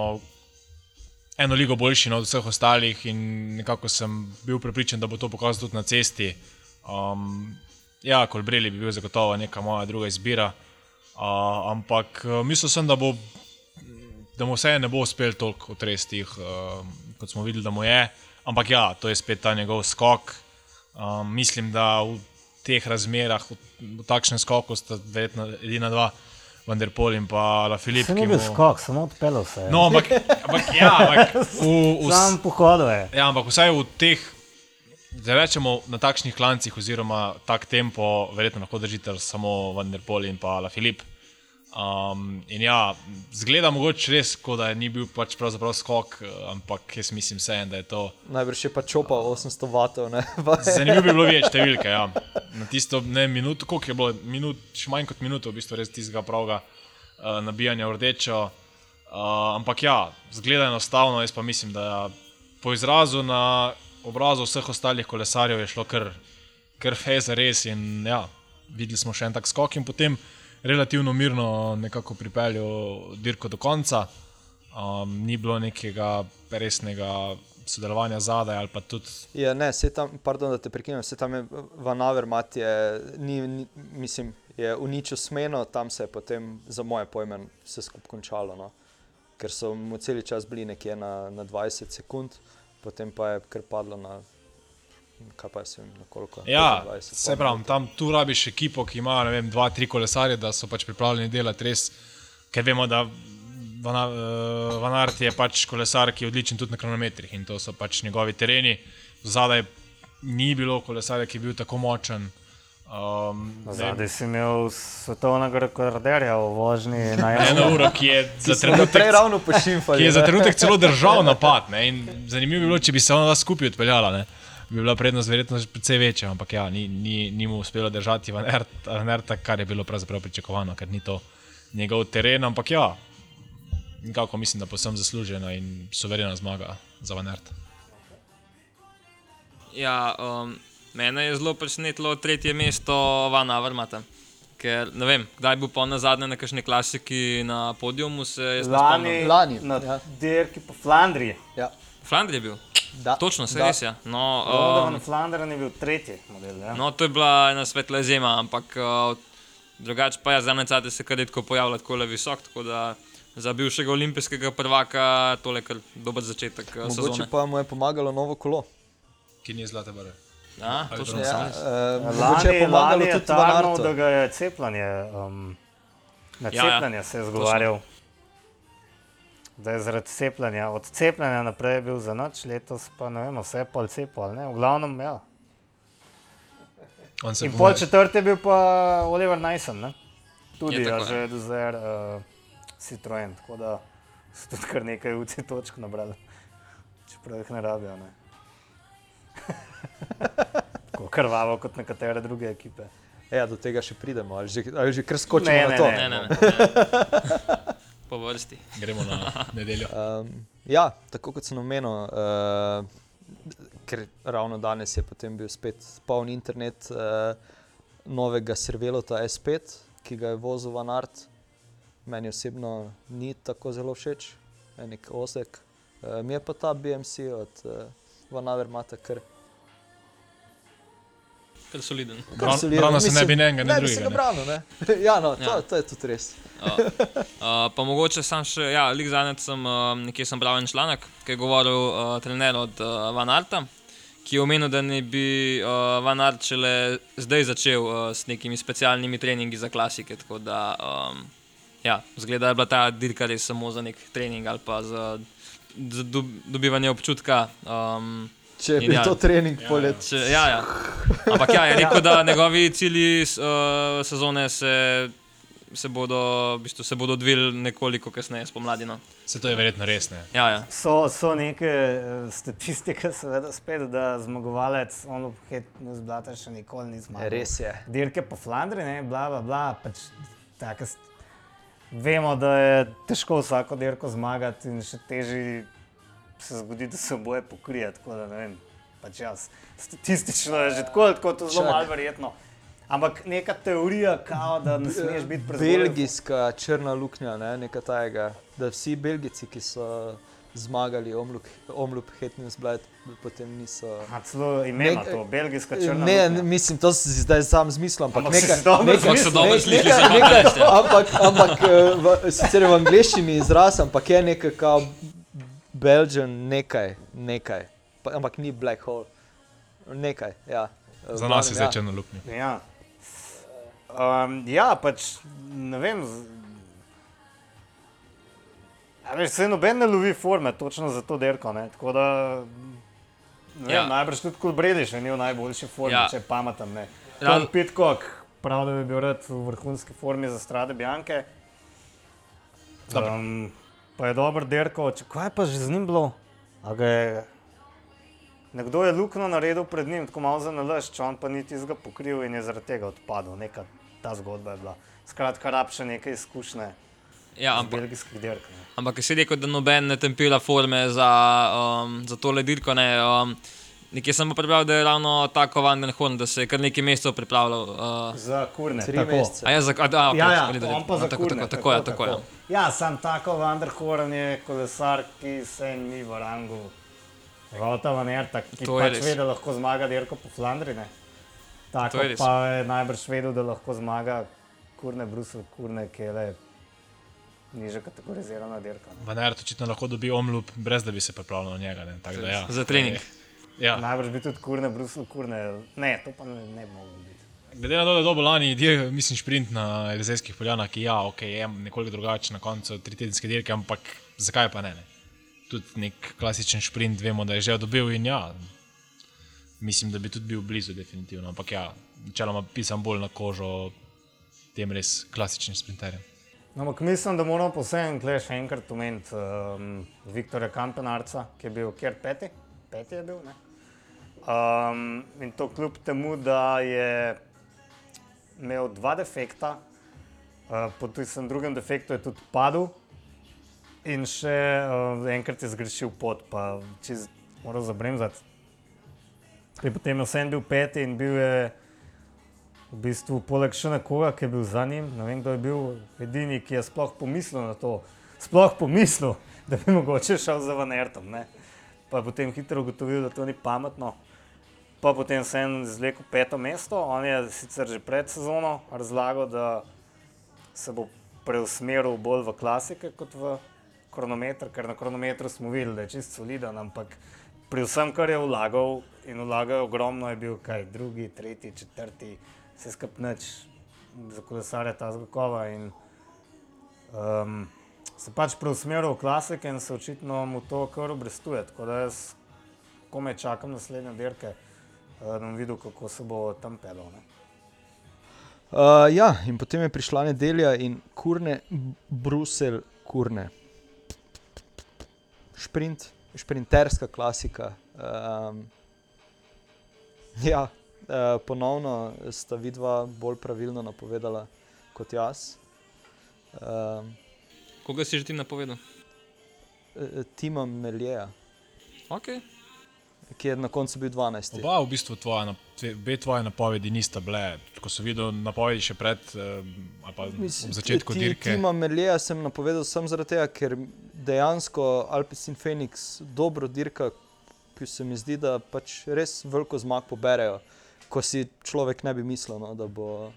eno ligo boljši no, od vseh ostalih in nekako sem bil prepričan, da bo to pokazal tudi na cesti. Um, ja, Kolbreli bi bil zagotovo neka moja druga izbira, uh, ampak uh, mislil sem, da bo da mu vse ne bo uspel toliko otresti, uh, kot smo videli, da mu je. Ampak ja, to je spet ta njegov skok. Um, mislim, da v teh razmerah, v, v takšnem skoku, sta verjetno edina dva, Vanderpol in pa La Filip.
Se ni bil skok, samo odpeljal se je.
No, ampak, ampak ja, ampak v, v,
Sam pohodil je.
Ja, ampak vsaj v teh, da rečemo na takšnih klancih, oziroma tak tempo, verjetno lahko držite samo Vanderpol in pa La Filip. Um, in ja, zgleda mogoče res, kot da ni bil pač pravzaprav skok, ampak jaz mislim vseeno, da je to.
Najbrž je pa čopa 800 vatov.
Zanimivo bi bilo več številke. Ja. Na tisto ne minuto, koliko je bilo, minut, še manj kot minuto, v bistvu res tistega pravega uh, nabijanja v rdečo. Uh, ampak ja, zgleda enostavno, jaz pa mislim, da po izrazu na obrazu vseh ostalih kolesarjev je šlo kar, kar feza res. In ja, videli smo še en tak skok in potem relativno mirno nekako pripeljal dirko do konca. Um, ni bilo nekega resnega sodelovanja zadaj ali pa tudi
Ja, ne, se tam, pardon, da te prekinem, se tam je Van Avermaet, ni, ni, mislim, je uničil smeno, tam se je potem, za moje pojme, vse skupaj končalo. No? Ker so mu cel čas bili nekje na, na 20 sekund, potem pa je kar padlo na, kaj pa se jim, na koliko.
Ja,
25,
se pravi, tam tu rabiš ekipo, ki ima ne vem, dva, tri kolesarje, da so pač pripravljeni delati res, ker vemo, da Van- eh, Van Aert je pač kolesar, ki je odličen tudi na kronometrih in to so pač njegovi tereni. Zadaj ni bilo kolesarja, ki je bil tako močen. Um,
Zadaj si imel svetovnega rekorderja v vožnji na
eno
eno
uro, ki je za trenutek,
pošimfali.
ki je za trenutek celo držal napad. Ne? In zanimivo bi bilo, če bi se ona skupaj odpeljala. Ne? Bi bila prednost verjetno precej večja, ampak ja, ni, ni, ni mu uspelo držati Van Aerta, kar je bilo pravzaprav pričakovano, ker ni to njegov teren. Ampak ja, nekako mislim, da posem zaslužena in suverena zmaga za Van Aert.
Ja, um, mene je zelo presenetilo tretje mesto Van Avermata. Ker ne vem, kdaj bo pa na zadnje na kakšni klasiki na podiumu. Se ne
Lani.
Lani,
na
ja.
dirki po Flandriji.
Ja,
Flandrija je bil.
da,
Točno, se
da.
res je. No,
Um,
um,
Flandern je bil tretji model. Ja.
no, to je bila ena svetla izjema, ampak uh, drugače pa je zadnje cate se kar redko pojavlja tako le visok. Tako da za bivšega olimpijskega prvaka tole kar dober začetek uh,
Mogoče
sezone.
pa mu je pomagalo novo kolo.
Ki ni zlate bare.
Ja, točno,
Ja, uh,
Lani,
je pomagalo
lani je tarnal, da ga je cepljenje um, Na
Ja, ja.
cepljenje se je zgovarjal. Da je zaradi cepljenja, od cepljenja naprej je bil za noč, letos pa ne vem, vse je pol cepo ali ne. V glavnem, ja. In
po
pol četrti je bil pa Oliver Nyson, ne? Tudi
Je
ja,
tako,
že do zdaj uh, Citroen, tako da so tudi kar nekaj UC točk nabrali, čeprav jih ne rabijo. Ne? Tako krvavo kot nekatere druge ekipe.
Ja, do tega še pridemo, ali že, ali že kar skočimo
Ne,
na to.
Ne, ne, ne. ne. Po vrsti.
Gremo na nedeljo.
Um, ja, tako kot sem omenil, uh, ker ravno danes je potem bil spet poln internet uh, novega Servelota S5, ki ga je vozil Van Art. Meni osebno ni tako zelo všeč, nek osek. Uh, mi je pa ta BMC od uh, Van Avermata kar
Kar soliden.
kar
Bran-
soliden.
branil se ne
Mislim,
bi ne enega, ne
ne bi se
drugega,
ga
ne.
branil, ne? ja, no, to,
Ja.
to je tudi res.
Uh, pa mogoče sam še, ja, lik zadnjič sem uh, nekje sem bral en članek, ki je govoril uh, trener od uh, Van Arta, ki je omenil, da ne bi uh, Van Art šele zdaj začel uh, s nekimi specialnimi treningi za klasike. Tako da, um, ja, zgleda, da je bila ta dirka res samo za nek trening ali pa za, za dob, dobivanje občutka. Um,
Če je
ja.
to trening ja, polet.
Če, ja, ja. Ampak ja, je rekel, da njegovi cilji uh, sezone se, se bodo, v bistvu, se bodo odvili nekoliko kasneje, spomladi. No.
Se to je verjetno res. Ne?
Ja, ja.
So, so neke eh, statistike, seveda, spet, da zmagovalec, ono, hitno zblata še nikoli ni zmagal.
Res je.
Dirke po Flandri, ne, bla, bla, bla. Pač, take, st- vemo, da je težko vsako dirko zmagati in še težje se zgodi, da se oboje pokrije. Tako da ne vem, pač jaz. Statistično je že tako, tako to zelo malo verjetno. Ampak neka teorija, kao, da ne smeš biti prezgodaj.
Belgijska črna luknja, ne, nekaj tajega. Da vsi Belgijci, ki so zmagali omlup, omlup Hetninsblad, potem niso.
A celo ime ima to, belgijska črna.
Ne,
luknja.
ne, mislim, to si zdaj sam zmislil, ampak
Ampak
nekaj. nekaj-
so dobro
ne-
slišali ja.
Ampak, ampak eh, v, sicer v angleščini izraz, ampak je nekaj kao Belgian, nekaj, nekaj. Pa, ampak ni black hole. Nekaj, ja.
Za nas je zdaj
ja.
črno luknjo.
Ja. Um, ja, pač ne vem. z- A veš, se noben ne lovi forme, točno za to derko. Ne? Tako da, ne vem,
Ja.
ja. najbrž tudi kot Brediš, ni v najboljši formi,
Ja.
ja. če pameten. Tom Pitcock, prav da bi bil rad v vrhunski formi za strade.
Dobro.
Um, pa je dober derko, če kaj je pa že z njim bilo? A ga je Nekdo je luknjo naredil pred njim, tako malo za nalašč, on pa niti zga pokril in je zaradi tega odpadel. Neka ta zgodba je bila. Skratka, rab še nekaj izkušnje
Ja, ampak,
belgijskih dirk. ne.
ampak si rekel, da noben ne tempira forme za, um, za to ledirko. Ne, um, nekje sem pa prebral, da je ravno tako Van den Horn, da se je kar nekaj mesecev pripravljal. Uh,
Za kurne.
Tri
tako.
mesece.
a ja, za, a, a, okay,
Ja, ja,
sorry, da-
on pa
no,
za
tako,
kurne.
tako, tako, ja, tako, ja.
Ja, sam tako Vanderhorn je kolesar, ki se ni v rangu. Rota Van Erta, ki
To
pač ve, da lahko zmaga dirko po Flandri. ne. Tako
je
pa je najbrž vedel, da lahko zmaga kurne Brusel, kurne Kele, niže kategorizirana dirka. ne.
Vaner očitno lahko dobi omlup, brez da bi se pripravljal na njega. Da, ja.
Za trening.
Ja.
Najbrž bi tudi kurne Brusel, kurne. Ne, to pa ne, ne bi biti.
Glede na to, da je dobil lani, dir, mislim, sprint na Elizejskih poljanah, ki ja, okay, je nekoliko drugačen na koncu tri tedenske dirke, ampak zakaj pa ne? ne? Tudi nek klasičen sprint, vemo, da je že dobil in ja, mislim, da bi tudi bil blizu, definitivno. Ampak ja, načeloma pisam bolj na kožo tem res klasičnim sprinterjem.
No, ampak mislim, da moramo posebej tukaj še enkrat omeniti um, Viktorja Kampenarca, ki je bil kjer peti, peti je bil. Ne? Um, in to kljub temu, da je imel dva defekta, uh, po tistem drugem defektu je tudi padel in še uh, enkrat je zgrešil pot, pa čez moral zabremzati. Je potem vsem bil peti in bil je v bistvu poleg še nekoga, ki je bil za njim, ne vem, kdo je bil edini, ki je sploh pomislil na to, sploh pomislil, da bi mogoče šel za Vanertom. Ne? Pa je potem hitro ugotovil, da to ni pametno. Pa potem sem izvlekel peto mesto. On je sicer že pred sezono razlagal, da se bo preusmeril bolj v klasike kot v kronometer, ker na kronometru smo videli, da je čist soliden, ampak pri vsem, kar je vlagal in vlagal ogromno, je bil kaj drugi, tretji, četrti, vse skupaj nič za kolesarja ta zgokova. Um, se pač preusmeril v klasike in se očitno mu to kar obrestuje. Tako da jaz komaj čakam naslednje dirke, bom videl, kako se bo tam pedal. Ne.
Uh, ja, in potem je prišla nedelja in kurne, Bruselj, kurne. Šprint, šprinterska klasika. Um, ja, uh, ponovno sta vidva bolj pravilno napovedala kot jaz. Um,
Koga si že ti napovedal?
eh, Tima Meljeja,
Okay.
Ki je na koncu bil 12.
Oba, v bistvu, tvoja, obe tvoje napovedi nista bile. Ko sem videl napovedi še pred, eh, ali pa
Mislim,
v začetku
ti-
dirke.
Tima Meljeja sem napovedal samo zaradi tega, ker dejansko Alpes in Phoenix dobro dirka, ki se mi zdi, da pač res veliko zmag poberejo, ko si človek ne bi mislil, no, da bo.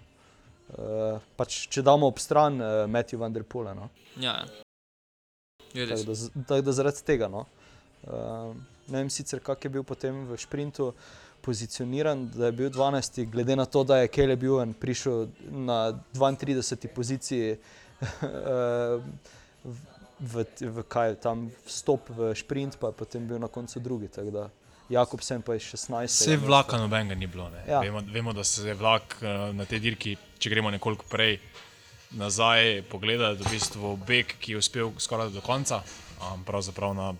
Uh, pač, če damo ob stran uh, Matthew Van Der Poel. No.
Ja, ja.
Tako da, tako da zaradi tega. No. Uh, ne vem sicer, kak je bil potem v šprintu pozicioniran, da je bil 12. Glede na to, da je Kelly Buven prišel na 32. poziciji v, v, v kaj tam vstop v šprint, pa je potem bil na koncu drugi. tako da Jakobsen pa je 16.
Vse vlaka nobenega ni bilo.
Ja.
Ja. Vemo, vemo, da se je vlak eh, na tej dirki, če gremo nekoliko prej nazaj, pogledati v bistvu beg, ki je uspel skoraj do konca, um, pravzaprav na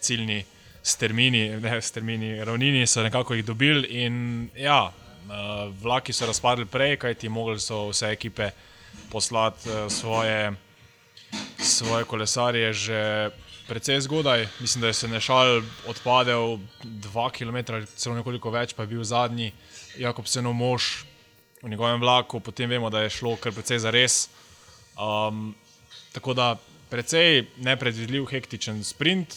ciljni strmini, ne strmini, ravnini so nekako jih dobili. In ja, eh, vlaki so razpadli prej, kajti mogli so vse ekipe poslati eh, svoje, svoje kolesarje že precej zgodaj. Mislim, da je se nešal odpadel 2 km, celo nekoliko več, pa je bil zadnji Jakobsenov mož v njegovem vlaku, potem vemo, da je šlo kar precej za res. Um, tako da precej nepredvidljiv, hektičen sprint.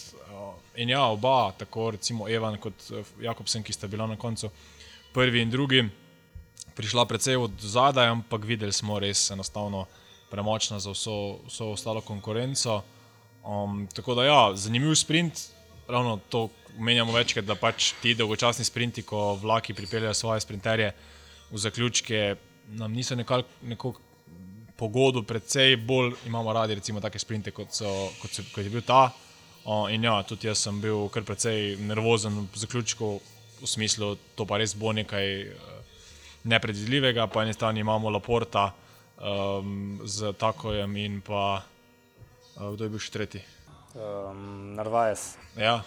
In ja, oba, tako recimo Evan kot eh, Jakobsen, ki sta bila na koncu prvi in drugi, prišla precej od zadaj, ampak videli smo res enostavno premočna za vso, vso ostalo konkurenco. Um, tako da ja, zanimiv sprint, ravno to menjamo večkrat, da pač ti dolgočasni sprinti, ko vlaki pripeljejo svoje sprinterje v zaključke, nam niso nekako neko pogodu, predvsej bolj imamo radi recimo take sprinte, kot, so, kot, so, kot je bil ta. O, in ja, tudi jaz sem bil kar precej nervozen v zaključku, v smislu, to pa res bo nekaj eh, nepredvidljivega. Po eni strani imamo Laporta um, z Takojem in pa uh, kdo je bil še tretji?
Um, Narvajes.
Ja,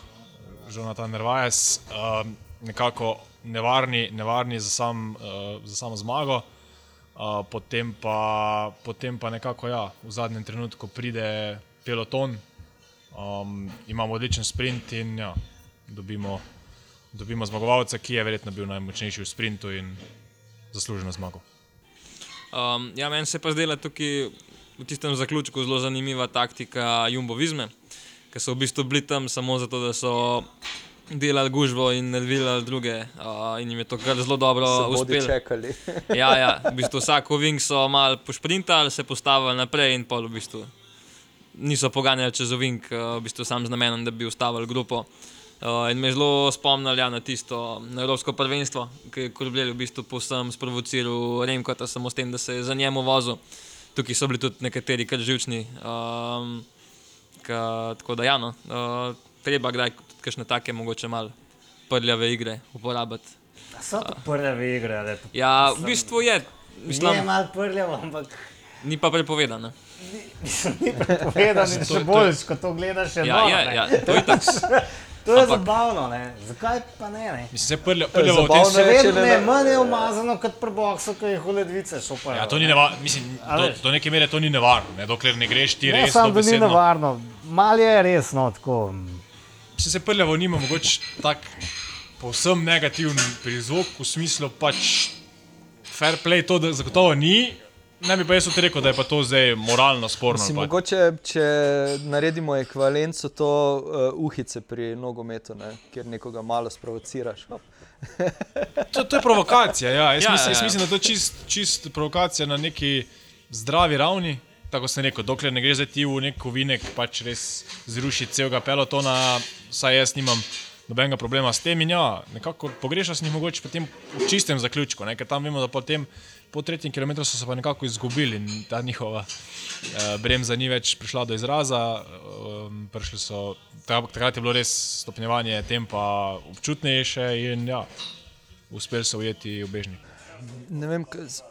Jonathan Nervajes, um, nekako nevarni, nevarni za, sam, uh, za samo zmago. Uh, potem, pa, potem pa nekako ja, v zadnjem trenutku pride peloton, um, imamo odličen sprint in ja, dobimo, dobimo zmagovalca, ki je verjetno bil najmočnejši v sprintu in zasluženo zmago.
Um, ja, meni se pa zdela tukaj v tistem zaključku zelo zanimiva taktika Jumbo Vizme, ki so v bistvu bili tam samo zato, da so delali gužvo in nervirali druge. Uh, in jim je to kar zelo dobro uspelo.
čakali.
Ja, ja, v bistvu vsak ovink so mal pošprintali, se postavili naprej in pol v bistvu niso poganjali čez ovink, eh, v bistvu sam z namenom, da bi ustavili grupo. Uh, in me je zelo spomnil ja, na tisto na Evropsko prvenstvo, ki je Korbljel v bistvu povsem sprovociral Remkota samo s tem, da se je za njemu vozil. Tukaj so bili tudi nekateri kar živčni. Um, ka, tako da, ja, no, uh, treba kdaj kakšne take mogoče malo prljave igre uporabiti.
So to prve igre, ali pa
Ja, v bistvu je,
je
mislim,
malo prljavo, ampak
ni pa prepovedano.
Ni prepovedano, in še boljš, ko to gledaš. je
Ja,
noro,
je,
ne.
ja, to je tako.
To je
Ampak-
zabavno, ne? zakaj pa ne? ne?
Mislim, se prljavo prljavo v tem
zabavno
Še vedno
ne-
je manj je umazano kot pri boksu, ki jih v ledvice šopajo.
Ja, to ni nevarno, mislim, do, do neke mere to ni nevarno, ne, dokler ne greš ti
Ne,
res
samo da ni nevarno, mal je resno tako.
Če se prljavo nima, mogoče tak povsem negativen prizvok, v smislu pač fair play, to da zagotovo ni. Ne bi pa jaz rekel, da je pa to zdaj moralno sporno. Pa-
mogoče, če naredimo ekvivalenco, to uh, uhice pri nogometu, ne, kjer nekoga malo sprovociraš.
To, to je provokacija. Ja. Jaz,
Ja,
mislim,
ja,
jaz
ja.
mislim, da to je čist, čist provokacija na neki zdravi ravni. Tako sem rekel, dokler ne gre za ti v nek kovinek, pač res zrušiti celega pelotona, saj jaz nimam nobenega problema s tem. In ja, nekako pogrešal sem jih mogoče potem v čistem zaključku, ne? ker tam vemo, da potem po tretjem kilometru so se pa nekako izgubili in ta njihova eh, bremza ni več prišla do izraza. Prišli so, takrat je bilo res stopnjevanje tempa občutnejše in ja, uspeli so ujeti obežnik.
Ne vem, k- z-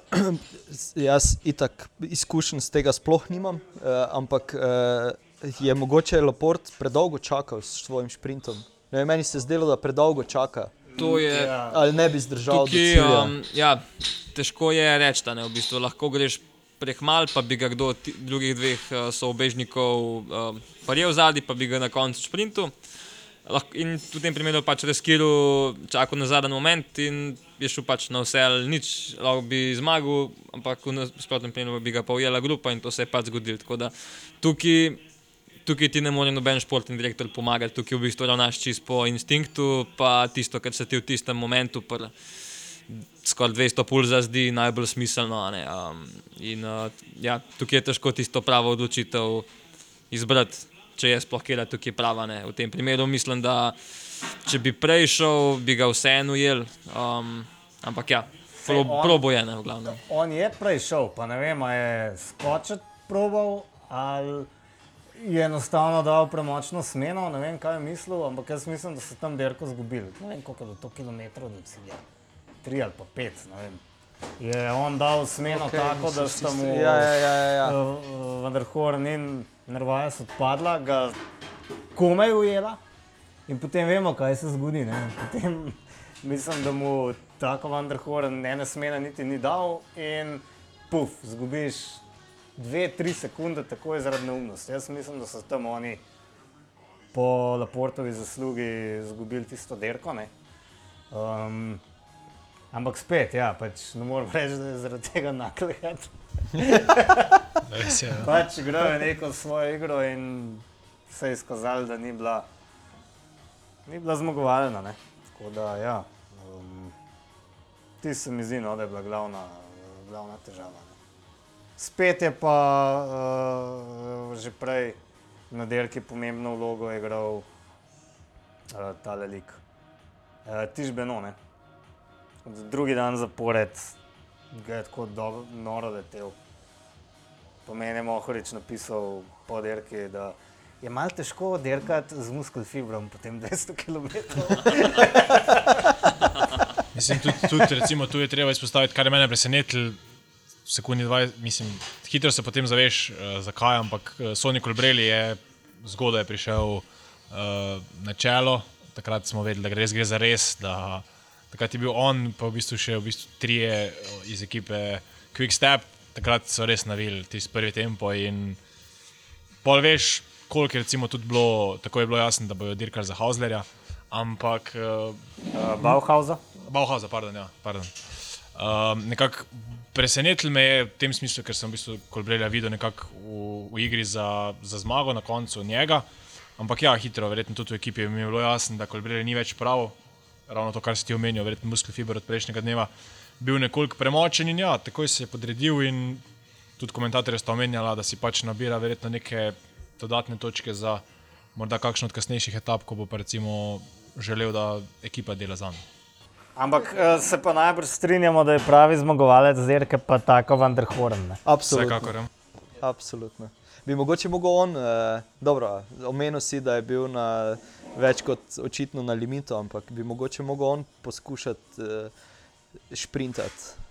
z- jaz itak izkušenj z tega sploh nimam, uh, ampak uh, je mogoče Laport predolgo čakal s svojim sprintom. Vem, meni se je zdelo, da predolgo čaka,
To je.
Ja.
ali ne bi zdržal do
Tukaj,
cilja.
um, ja, težko je reči, da ne, v bistvu lahko greš prek mal, pa bi ga kdo od drugih dveh uh, soobežnikov um, parjel zadnji, pa bi ga na koncu sprintu. Lahko, in v tem primeru pač reskiral, čakal na zadnji moment in je šel pač na vse ali nič, lahko bi zmagal, ampak v nasprotnem primeru bi ga pa ujela grupa in to se je pač zgodilo. Tako da tukaj, tukaj ti ne more noben športni direktor pomagati, tukaj v bistvu ravnaš čisto po instinktu, pa tisto, kar se ti v tistem momentu. Pr, skoraj 200 pulza zdi najbolj smiselno. Um, in uh, ja, tukaj je težko tisto pravo odločitev izbrati, če je sploh kje tukaj prava. Ne. V tem primeru mislim, da če bi prej šel, bi ga vseeno ujel. Um, ampak ja, pro,
on-
probo je ne v glavnem.
On je prej šel, pa ne vem, je skočiti probal ali je enostavno dal premočno smeno. Ne vem, kaj je mislil, ampak jaz mislim, da so tam derko izgubili. Ne vem, koliko je bilo to kilometrov do cilja. Tri ali pa pet, ne vem. Je on dal smeno okay, tako, da sta mu
Ja, ja, ja, ja, ja.
Horn in Nervajas odpadla, ga komaj ujela. In potem vemo, kaj se zgodi. Ne? Potem mislim, da mu tako Vanderhoren ene smene niti ni dal in puf, zgubiš dve, tri sekunde takoj zaradi neumnosti. Jaz mislim, da so tam oni po Laportovi zaslugi izgubili tisto derko. ne. Um, ampak spet, ja, pač ne morem reči, da je zaradi tega
je. ja.
Pač igral je neko svojo igro in se je izkazalo, da ni bila, ni bila zmagovalna. Ne? Tako da, ja, um, ti se mi zdi, no, da je bila glavna, glavna težava. Ne? Spet je pa uh, že prej na dirki pomembno vlogo igral uh, tale lik. Uh, Tiš Beno, ne. Drugi dan zapored je tako noro letel. Po meni je Mohorič napisal po dirki, da je malo težko dirkati z muskelfibrom po tem 200 km.
Mislim, tudi, tudi recimo, tu je treba izpostaviti, kar je mene presenetilo. Sekundi 20, mislim, hitro se potem zaveš, uh, zakaj, ampak uh, Sony Colbrelli je zgodaj prišel uh, na čelo. Takrat smo vedeli, da gre res, gre za res. Da, takrat je bil on, pa v bistvu še v bistvu trije eh, iz ekipe Quick Step. Takrat so res navili tisti prvi tempo in pol veš, koliko je recimo tudi bilo, tako je bilo jasno, da bojo dirkali za Hauslerja. Ampak uh,
Uh, Bauhausa.
Bauhausa, pardon, ja, pardon. Um, nekako presenetil me je v tem smislu, ker sem v bistvu Kolbrelja videl nekako v, v igri za, za zmago na koncu njega. Ampak ja, hitro, verjetno tudi v ekipi mi je bilo jasno, da Kolbrelja ni več prav. Ravno to, kar si ti omenil, verjetno muskelfiber od prejšnjega dneva, bil nekoliko premočen in ja, takoj se je podredil in tudi komentatorje sta omenjala, da si pač nabira verjetno neke dodatne točke za morda kakšno od kasnejših etap, ko bo pa recimo želel, da ekipa dela za njim.
Ampak uh, se pa najbrž strinjamo, da je pravi zmagovalec dirke pa tako Vanderhoren. ne.
Absolutno.
Vsekakor. Ja.
Absolutno. Bi mogoče mogel on, eh, dobro, omenil si, da je bil na več kot očitno na limitu, ampak bi mogoče mogel on poskušati eh, šprintati.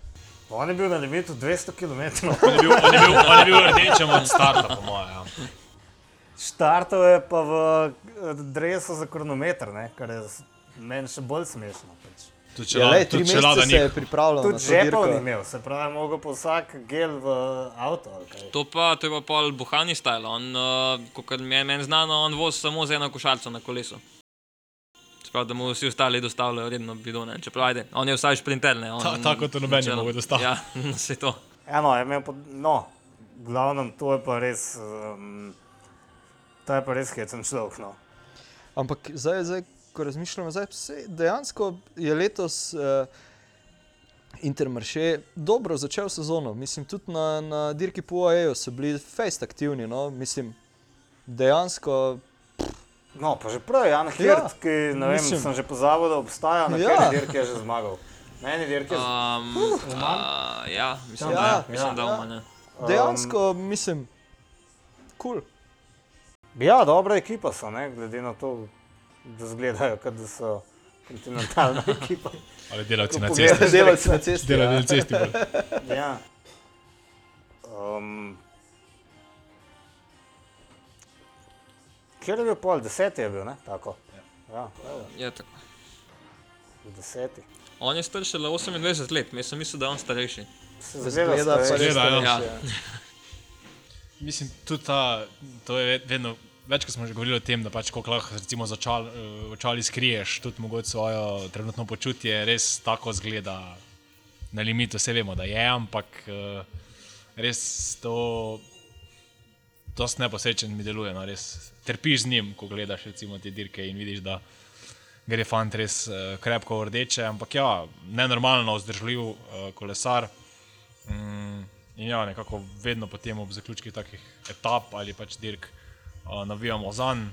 On je bil na limitu 200 km.
On je bil, on je bil, on je bil rdečem od starta, po mojem. Ja.
Štartov je pa v eh, drevesu za kronometer, ne? kar je meni še bolj smešno.
Tudi če
Ja, lej, tri mesece se je pripravljal na
Tudi žepov ni imel, se pravi, mogel pa vsak gel v avto. ali kaj.
To pa, to je pa pol Buhani stajalo. On, uh, kot mi je meni znano, on vozi samo z eno košarico na kolesu. Čeprav da mu vsi ostali dostavljajo redno bidone. Čeprav ajde, on je vsaj šprinter. Ne, on,
Ta- tako to noben ne more dostaviti.
Ja, se to.
Eno, je imel pa, no, glavnem, to je pa res, um, to je pa res hecen človek. No.
Ampak zdaj, zdaj ko razmišljamo, zdaj, sej, dejansko je letos uh, Intermarché dobro začel sezono. Mislim, tudi na, na dirki po OEU so bili fejst aktivni. No? Mislim, dejansko
No, pa že prej, Jan Hirt,
Ja,
ki ne vem,
mislim.
sem že pozabil, da obstaja, na
Ja.
kateri dirki je že zmagal. Na eni dirki je
Um, uh, ja, mislim,
Ja,
da,
ja,
ja, mislim,
ja.
da
Ja.
uma, ne.
Dejansko mislim, kul. Cool.
Ja, dobra ekipa so, ne? glede na to, da zgledajo, kot da so kontinentalna ekipa.
Ali delavci na cesti.
Delavci na cesti.
Delavci
ja.
na cesti. bolj.
Ja. Um, kjer je bil pol, deseti je bil, ne? Tako. Ja, evo,
Je tako.
deseti.
On je star šele 28 let, jaz sem mislil, da je on starejši.
Se
Zgleda pa res
starejši.
Zgleda, ja.
starejši,
Ja.
ja.
Mislim, tudi ta, to je vedno, večkrat smo že govorili o tem, da pač koliko lahko recimo za očal, eh, očali skriješ, tudi mogoče svojo trenutno počutje, res tako zgleda na limitu, vse vemo, da je, ampak eh, res to, to neposrečen mi deluje, no, res trpiš z njim, ko gledaš recimo te dirke in vidiš, da gre fant res uh, krepko v rdeče, ampak ja, nenormalno vzdržljiv kolesar. Mm, in ja, nekako vedno potem ob zaključkih takih etap ali pač dirk uh, navijamo za njim.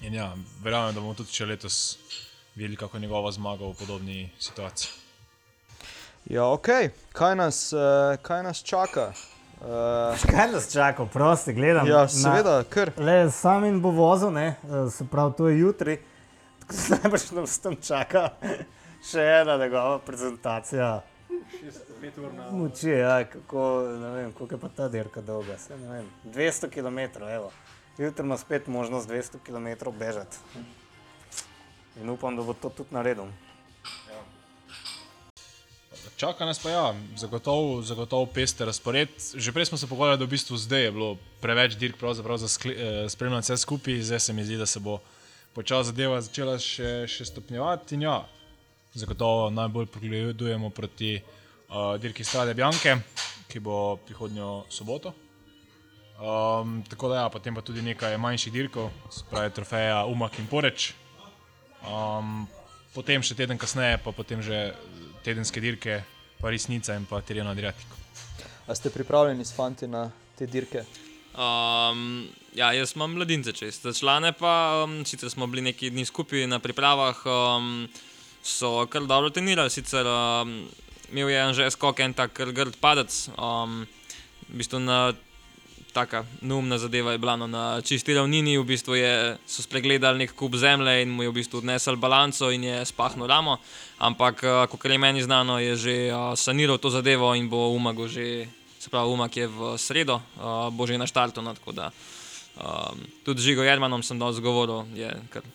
In ja, verjamem, da bomo tudi še letos videli, kako je njegova zmaga v podobni situaciji.
Ja, ok, kaj nas, uh, kaj nas čaka? Uh,
Kaj nas čaka, prosti, gledam.
ja, seveda, kar.
Le, sam in bo vozil, ne? eh, se pravi, to je jutri. Tako da najbrž nas tam čaka še ena njegova prezentacija. Moči, ja, kako, ne vem, koliko je pa ta dirka dolga. Saj, ne vem, 200 km, evo. Jutri ima spet možnost 200 km bežati. In upam, da bo to tudi naredil.
Čaka nas pa ja, zagotovo, zagotovo pester razpored. Že prej smo se pogovarjali, da v bistvu zdaj je bilo preveč dirk za eh, spremljati vse skupaj, zdaj se mi zdi, da se bo počasi zadeva začela še, še stopnjevati. In ja, zagotovo najbolj pogledujemo proti uh, dirki Strade Bianke, ki bo prihodnjo soboto. Um, tako da ja, potem pa tudi nekaj manjših dirkov, se pravi trofeja Umak in Poreč. Um, potem še teden kasneje, pa potem že tedenske dirke, pa resnica in pa Tirjana Adriatiko.
A ste pripravljeni s fanti na te dirke?
Um, ja, jaz imam mladince čez. Člane pa, um, sicer smo bili neki dni skupaj na pripravah, um, so kar dobro trenirali. Sicer um, imel je že skok en tak kar grd padec. Um, v bistvu na taka neumna zadeva je bila no, na čisti ravnini, v bistvu je, so spregledali nek kup zemlje in mu je v bistvu odnesel balanco in je spahnil ramo. Ampak, kot je meni znano, je že uh, saniral to zadevo in bo umago že, se pravi, umak je v sredo, uh, bo že na štartu. No, tako da um, tudi z Žigo Jermanom sem dal zgovoril, je kar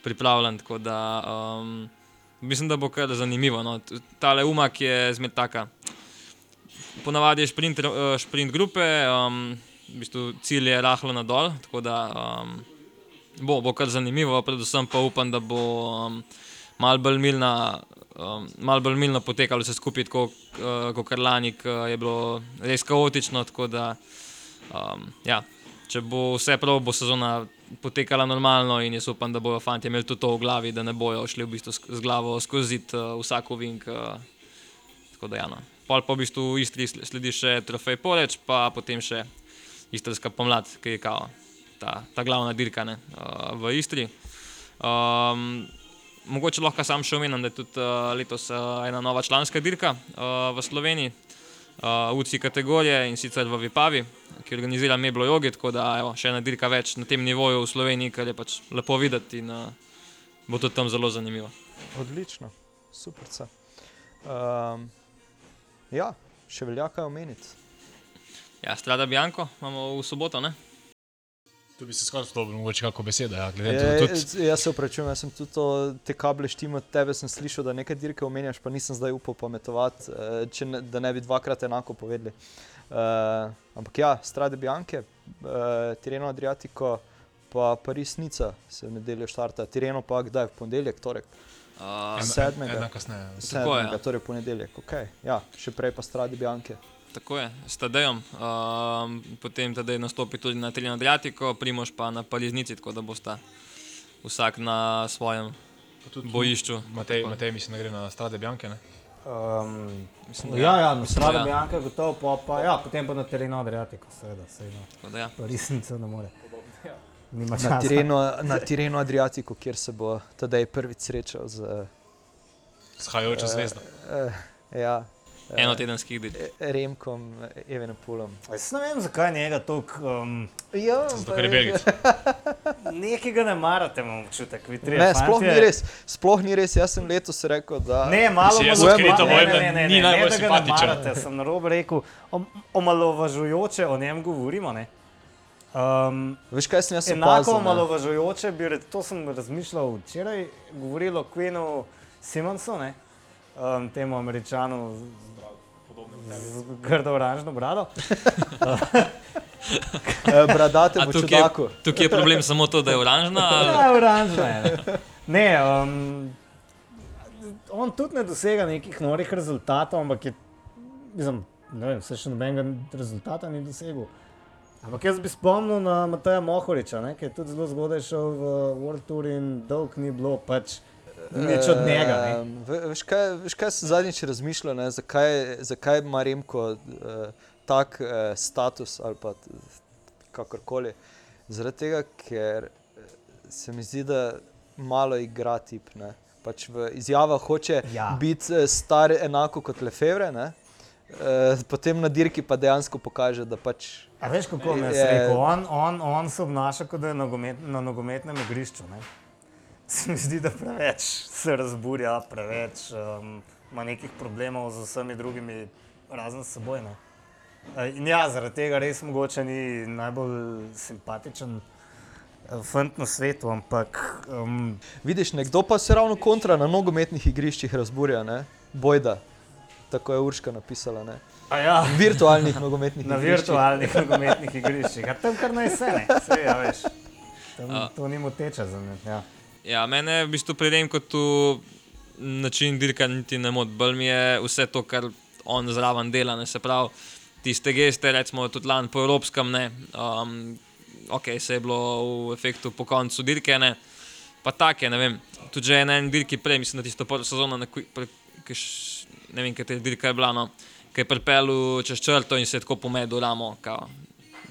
pripravljen. Tako da um, mislim, da bo kar zanimivo. No. Tale umak je zmed taka. Ponavadi je šprint, eh, šprint grupe, um, v bistvu cilj je rahlo nadol, tako da um, bo, bo kar zanimivo, predvsem pa upam, da bo um, malo bolj milna. Um, malo bolj milno potekalo vse skupaj, tako uh, kot lani, ko je bilo res kaotično. Da, um, ja, če bo vse prav, bo sezona potekala normalno in jaz upam, da bodo fanti imeli tudi to v glavi, da ne bojo šli v bistvu z glavo skozi uh, vsak ovink. Uh, tako da, ja, no. Pol pa v bistvu v Istri sl- sledi še trofej Poreč, pa potem še Istrska pomlad, ki je kao ta, ta glavna dirka ne, uh, v Istri. Um, mogoče lahko sam še omenim, da je tudi uh, letos uh, ena nova članska dirka uh, v Sloveniji, uh, UCI kategorije in sicer v Vipavi, ki organizira Meblo Jogi, tako da evo, še ena dirka več na tem nivoju v Sloveniji, kar je pač lepo videti in uh, bo tudi tam zelo zanimivo.
Odlično, super. Um, ja, še velja kaj omeniti.
Ja, Strada Bianco imamo v soboto, ne?
Tu bi se skoraj spodobil, mogoče kako beseda. Ja, glede
Je,
to, tudi,
jaz se upravičujem, jaz sem tudi to, te kable štim od tebe, sem slišal, da nekaj dirke omenjaš, pa nisem zdaj upal pametovati, eh, če ne, da ne bi dvakrat enako povedali. Uh, ampak ja, Strade Bianche, uh, Tireno Adriatico, pa Pariz Nica se v nedeljo štarta, Tireno pa kdaj, v ponedeljek, torek,
Uh,
en-
sedmega.
ena kasneje.
sedmega,
ja.
torej ponedeljek, ok, ja, še prej pa Strade Bianche.
Tako je, s Tadejem. Um, potem Tadej nastopi tudi na Trilino Adriatiko, Primož pa na Paliznici, tako da bosta vsak na svojem bojišču.
Matej, Matej mislim, da gre na Strade Bianke. Ne?
Um,
Mislim, da
ja, ja, na strani
ja.
Bianca, gotovo, pa, pa ja, potem pa na terenu Adriatiko, seveda, seveda.
Tako da ja.
Resnica ne more.
Na terenu, na terenu Adriatiku, kjer se bo tedaj prvič srečal z
Shajajoča zvezda.
uh, ja, eh,
Enotedenskih del.
Remkom, Evenopolom.
Jaz ne vem, zakaj njega toliko. Um,
Ja,
Zato, ker je Belgic.
nekega ne marate, imam občutek.
Ne, sploh ni res. Sploh ni res. Jaz sem letos rekel, da
Ne, malo
Mislim, jaz
malo-
odkrito
ne,
povem,
ne,
da
ne, ne,
ni
ne,
najbolj
ne, da ga ne
simpatičen.
marate, Sem na robu rekel, om- omalovažujoče o njem govorimo. Ne? Um,
Veš, kaj sem jaz
enako
opazil? ne?
omalovažujoče bi, re- to sem razmišljal včeraj, govoril o Queenu Simonsu, ne? um, temu američanu z, z grdo oranžno brado.
Eh, Bradate
A
v
tukaj je,
čudaku.
tukaj je problem samo to, da je oranžna. ali-
Ja, oranžna je. Ne, ne um, on tudi ne dosega nekih norih rezultatov, ampak je, mislim, ne vem, se še nobenega rezultata ni dosegel. Ampak jaz bi spomnil na Mateja Mohoriča, ne, ki je tudi zelo zgodaj šel v World Tour in dolg ni bilo pač nič od njega. Ne.
Ve- Veš, kaj, veš, kaj sem zadnjič razmišljal, ne? zakaj, zakaj ima Remko uh, tak uh, status ali pa kakorkoli. Zaradi tega, ker eh, se mi zdi, da malo igra tip. Ne? Pač v izjavah hoče
Ja.
biti eh, star enako kot Lefevre, ne? Uh, potem na dirki pa dejansko pokaže, da pač
A veš, kako mi je rekel? On, on, on se obnaša, kot da je nogomet, na nogometnem igrišču. Ne? Se mi zdi, da preveč se razburja, preveč um, ima nekih problemov z vsemi drugimi, razen s seboj. Ne? Eh, In ja, zaradi tega res mogoče ni najbolj simpatičen eh, fant na svetu, ampak um,
Vidiš, nekdo pa se ravno kontra na nogometnih igriščih razburja, ne? bojda. Tako je Urška napisala. Ne?
a ja,
Virtualnih nogometnih
na
igriščih.
virtualnih nogometnih igriščih. A tam kar naj se ne, Saj, ja, veš. Tam,
A.
to ni moteče za me. Ja.
Ja, mene v bistvu pri tem, kot tu način dirka niti ne moti. Bolj mi je vse to, kar on zraven dela. Ne? Se pravi, tiste geste, recimo tudi lani po Evropskem, ne. Um, ok, se je bilo v efektu po koncu dirke, ne. Pa take, ne vem. Tudi že na en dirki prej, mislim, da tisto prvo sezono, ki ne vem, katera dirka je bila, no, ki je pripeljal čez črto in se je tako pomedel ramo. Kao.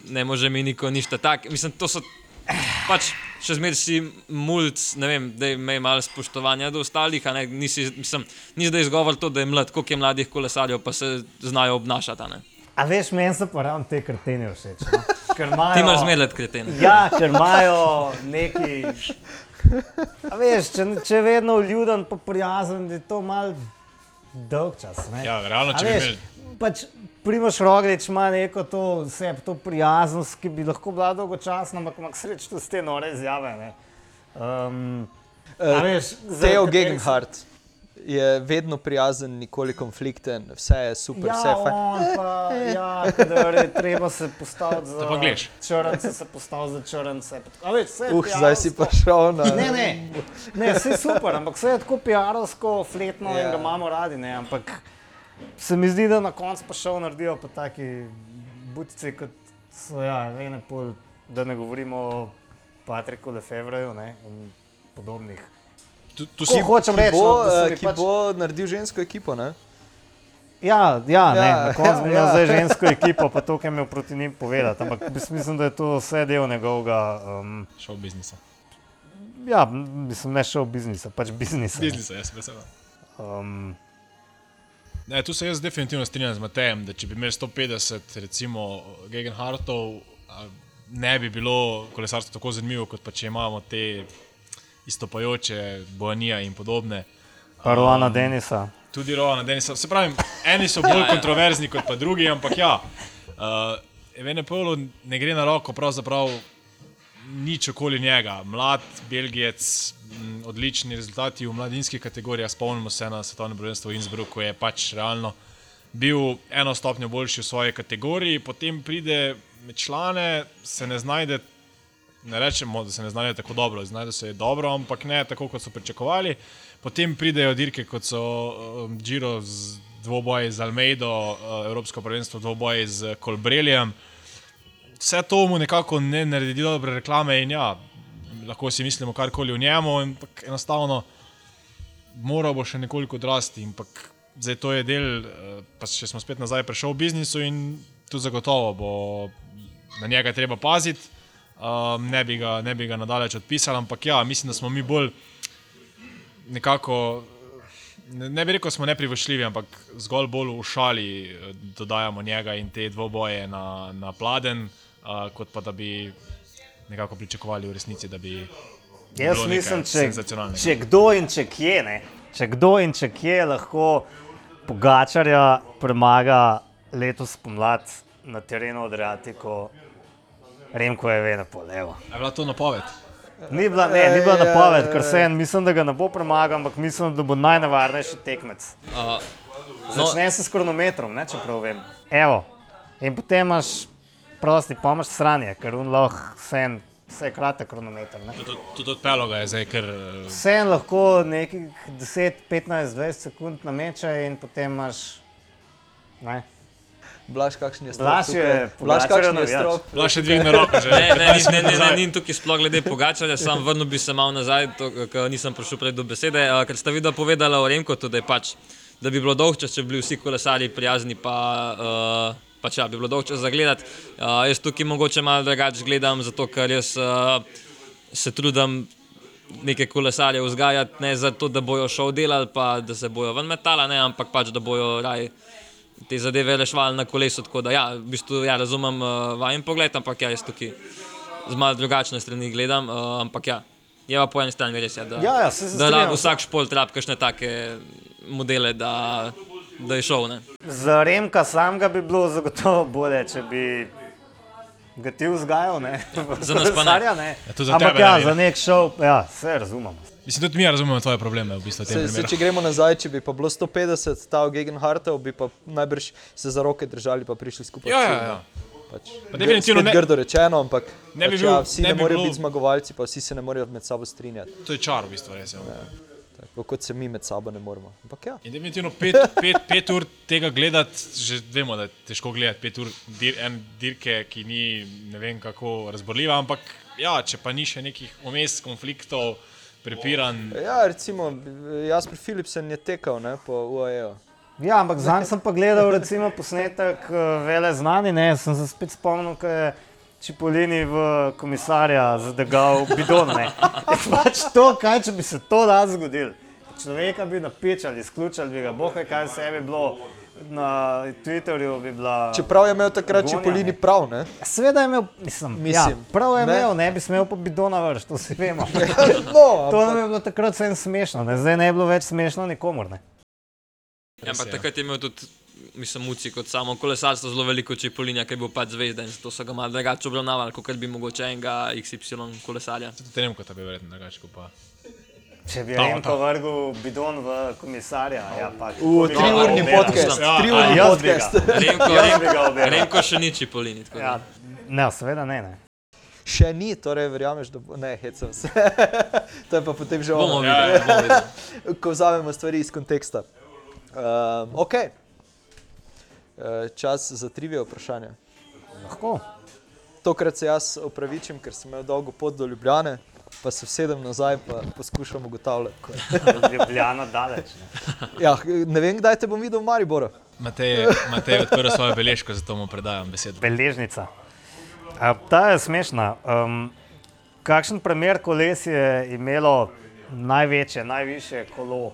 Ne može mi niko ništa tak. Mislim, to so pač še zmeraj si mulj, ne vem, da ima malo spoštovanja do ostalih, a ne, nisi, mislim, ni zdaj izgovor to, da je mlad, koliko je mladih kolesarjev, pa se znajo obnašati, ne.
A veš, meni so pa ravno te krtene všeč. No? Ker imajo-
Ti imaš zmeraj kreten.
Ja, ker imajo neki. A veš, če, če vedno ljuden, pa prijazen, je to mal dolg čas. Ne?
Ja, realno, če bi
veš,
imeli.
Pač Primoš Roglič ima neko to, vse, to prijaznost, ki bi lahko bila dolgočasna, ampak ima sreč tudi s te nore izjave. ne. Um, a veš,
Theo
katerih se-
Gegenhardt je vedno prijazen, nikoli konflikten, vse je super, vse je
Ja,
fajn.
pa, ja, je treba se postaviti za
gleš.
črnce, se postaviti za črnce. veš,
Uh, zdaj si pa šel na.
Ne, ne, ne vse je super, ampak vse je tako PR-ovsko, fletno ja. in
Ja.
ga imamo radi. Ne, ampak se mi zdi, da na koncu pa šel naredijo pa taki butici, kot so, ja, ene pol, da ne govorimo o Patriku Lefevreju ne, in podobnih.
Tu, tu si,
hočem
Ki
reči,
bo,
no, da
eh, ki
pač,
bo naredil žensko ekipo, ne?
Ja, ja, ne,
Ja,
na koncu
ja,
imel
ja.
zdaj žensko ekipo, pa to, kar imel proti njim povedati. Ampak mislim, da je to vse del njegovega. Um,
šel v biznisa.
ja, mislim, ne šel biznisa, pač biznisa. ne.
Biznisa, jaz vesel.
Um,
Ne, tu se jaz definitivno strinjam z Matejem, da če bi imeli 150, recimo, Gegenhartov, ne bi bilo kolesarstvo tako zanimivo, kot pa če imamo te istopajoče, Boanija in podobne.
Paruana Denisa.
Tudi Rovana Denisa. Se pravi, eni so bolj kontroverzni kot pa drugi, ampak ja. Uh, Evene Polo ne gre na roko, pravzaprav nič okoli njega. Mlad Belgijec, m, odlični rezultati v mladinskih kategorijah. Spomnimo se na svetovno prvenstvo v Innsbrucku, je pač realno bil eno stopnjo boljši v svoji kategoriji, potem pride člane, se ne znajde. Ne rečemo, da se ne znajde tako dobro, znajde se dobro, ampak ne tako, kot so pričakovali. Potem pridejo dirke, kot so um, Giro z dvoboji z Almeido, uh, Evropsko prvenstvo dvoboji z Kolbreljem. Vse to mu nekako ne naredi dobre reklame in ja, lahko si mislimo karkoli o njemu, ampak enostavno moral bo še nekoliko odrasti. Ampak zdaj to je del, eh, pa če smo spet nazaj prišel v biznisu in tu zagotovo bo na njega treba paziti. Um, ne, bi ga, ne bi ga nadalje odpisali, ampak ja, mislim, da smo mi bolj nekako. Ne, ne bi rekel, da smo neprivošljivi, ampak zgolj bolj v šali eh, dodajamo njega in te dvoboje na, na pladen, uh, kot pa da bi nekako pričakovali v resnici, da bi.
Jaz mislim, če, če kdo in če kje, ne, če kdo in če kje lahko Pogačarja premaga letos pomlad na terenu Adriatiko, Remko je vedno po levo.
Je bila to napoved?
Ni bila, ne, ni bila napoved, ker se en, mislim, da ga ne bo premagal, ampak mislim, da bo najnevarnejši tekmec.
Uh, no,
Začne se s kronometrom, ne, če prav vem. Evo. In potem imaš prosti, pa imaš sranje, ker on lahko vse en, vse je kratek kronometer. Ne.
Tudi, odpeljal ga je zdaj, ker eh,
Vse en lahko nekih 10, 15, 20 sekund nameče in potem imaš. Ne.
Blaž, kakšen je strop?
Blaž je-?
Blaž,
je
kakšen je strop?
bila še dvigne roko. Že,
Ne, ne, ne, ne, ne, ni tukaj sploh glede pogačanja, sam vrnil bi se malo nazaj, ker nisem prišel prej do besede. Uh, ker sta videla povedala o Remku, da, je pač, da bi bilo dolg čas, če bi bili vsi kolesari prijazni, pa, uh, pač ja, bi bilo dolg čas za gledati. Uh, jaz tukaj mogoče malo drugače gledam, zato ker jaz uh, se trudim neke kolesarje vzgajati, ne zato, da bojo šel delati, pa da se bojo ven metala, ne, ampak pač, da bojo raj te zadeve reševali na kolesu. Tako da, ja, v bistvu, ja, razumem uh, vajen pogled, ampak ja, jaz tukaj z malo drugačne strani gledam. Uh, ampak ja, je pa po eni strani res, ja, da,
Ja, ja, saj se
da rab- vsak šport rabi kakšne take modele, da, da je šel. Ne.
Za Remka samega bi bilo zagotovo bolje, če bi ga ti vzgajal. Ne?
Za nas pa ne.
Ne.
Ja,
Ampak
tebe
ja,
ne,
za
ja.
nek šov, ja, vse razumemo.
Mislim, tudi mi razumemo tvoje probleme v bistvu
Se, se, če gremo nazaj, če bi pa bilo 150 stav Gegenhartov, bi pa najbrž se za roke držali in prišli skupaj.
Ja, ja, ja.
Pač,
Pa definitivno ne-
grdo rečeno, ampak
Ne bi
pač,
bil-
ja, vsi
ne
ne,
bi
morejo
bilo-
biti zmagovalci, pa vsi se ne morejo med sabo strinjati.
To je čar v bistvu res. Ja.
Tako kot se mi med sabo ne moremo. Ampak ja.
In definitivno pet, pet, pet ur tega gledati, že vemo, da je težko gledati pet ur dir, en dirke, ki ni ne vem kako razborljiva, ampak ja, če pa ni še nekih vmes konfliktov, prepiranj.
Ja, recimo, Jasper Philipsen je tekal ne, po UAE.
Ja, ampak zanj sem pa gledal recimo, posnetek eh, vele znani, ne, sem se spet spomnil, ko je Čipolini v komisarja zadegal bidon. Ne. Je pač to, kaj če bi se to raz zgodilo. Človeka bi napičali, izključili bi ga, boh ve, kaj se je bilo. Na Twitterju bi bila.
Čeprav je imel takrat Čipolini
ne.
prav, ne?
Sveda je imel, mislim,
Mislim,
ja, prav je
ne.
imel, ne bi smel pa bidona vršiti, to si vemo.
No,
To nam je bilo takrat vsem smešno, ne? zdaj ne bi bilo več smešno nikomor. Ne?
Ja, ampak
je.
takrat je imel tudi, mislim, muci kot samo kolesarstvo zelo veliko čepolinja, ki je bil pač zvezda in zato so ga malo drugače obravnavali, kot bi mogoče enega XY kolesarja.
Tudi ne vem, kot bi verjetno drugače kot pa.
Če bi Remko
ta.
vrgel bidon v komisarja, ja, pa
v triurni podcast,
ja,
triurni
ga.
podcast.
Remko, Remko. Remko še ni da.
Ja, ne, seveda ne. ne.
Še ni, torej verjameš, da bo. Ne, hecam se. to je pa potem že
Bomo
ono,
videli, bomo videli.
ko vzamemo stvari iz konteksta. Um, ok. Uh, čas za trivije vprašanja.
Lahko.
Tokrat se jaz opravičim, ker sem imel dolgo pot do Ljubljane, pa se vsedem nazaj in poskušam ugotavljati.
Ljubljana daleč. Ne.
Ja, ne vem, kdaj te bom videl v Mariboru.
Matej, Matej je odprl svojo beležko, zato mu predajam besedo.
Beležnica. A, ta je smešna. Um, kakšen primer koles je imelo največje, najviše kolo,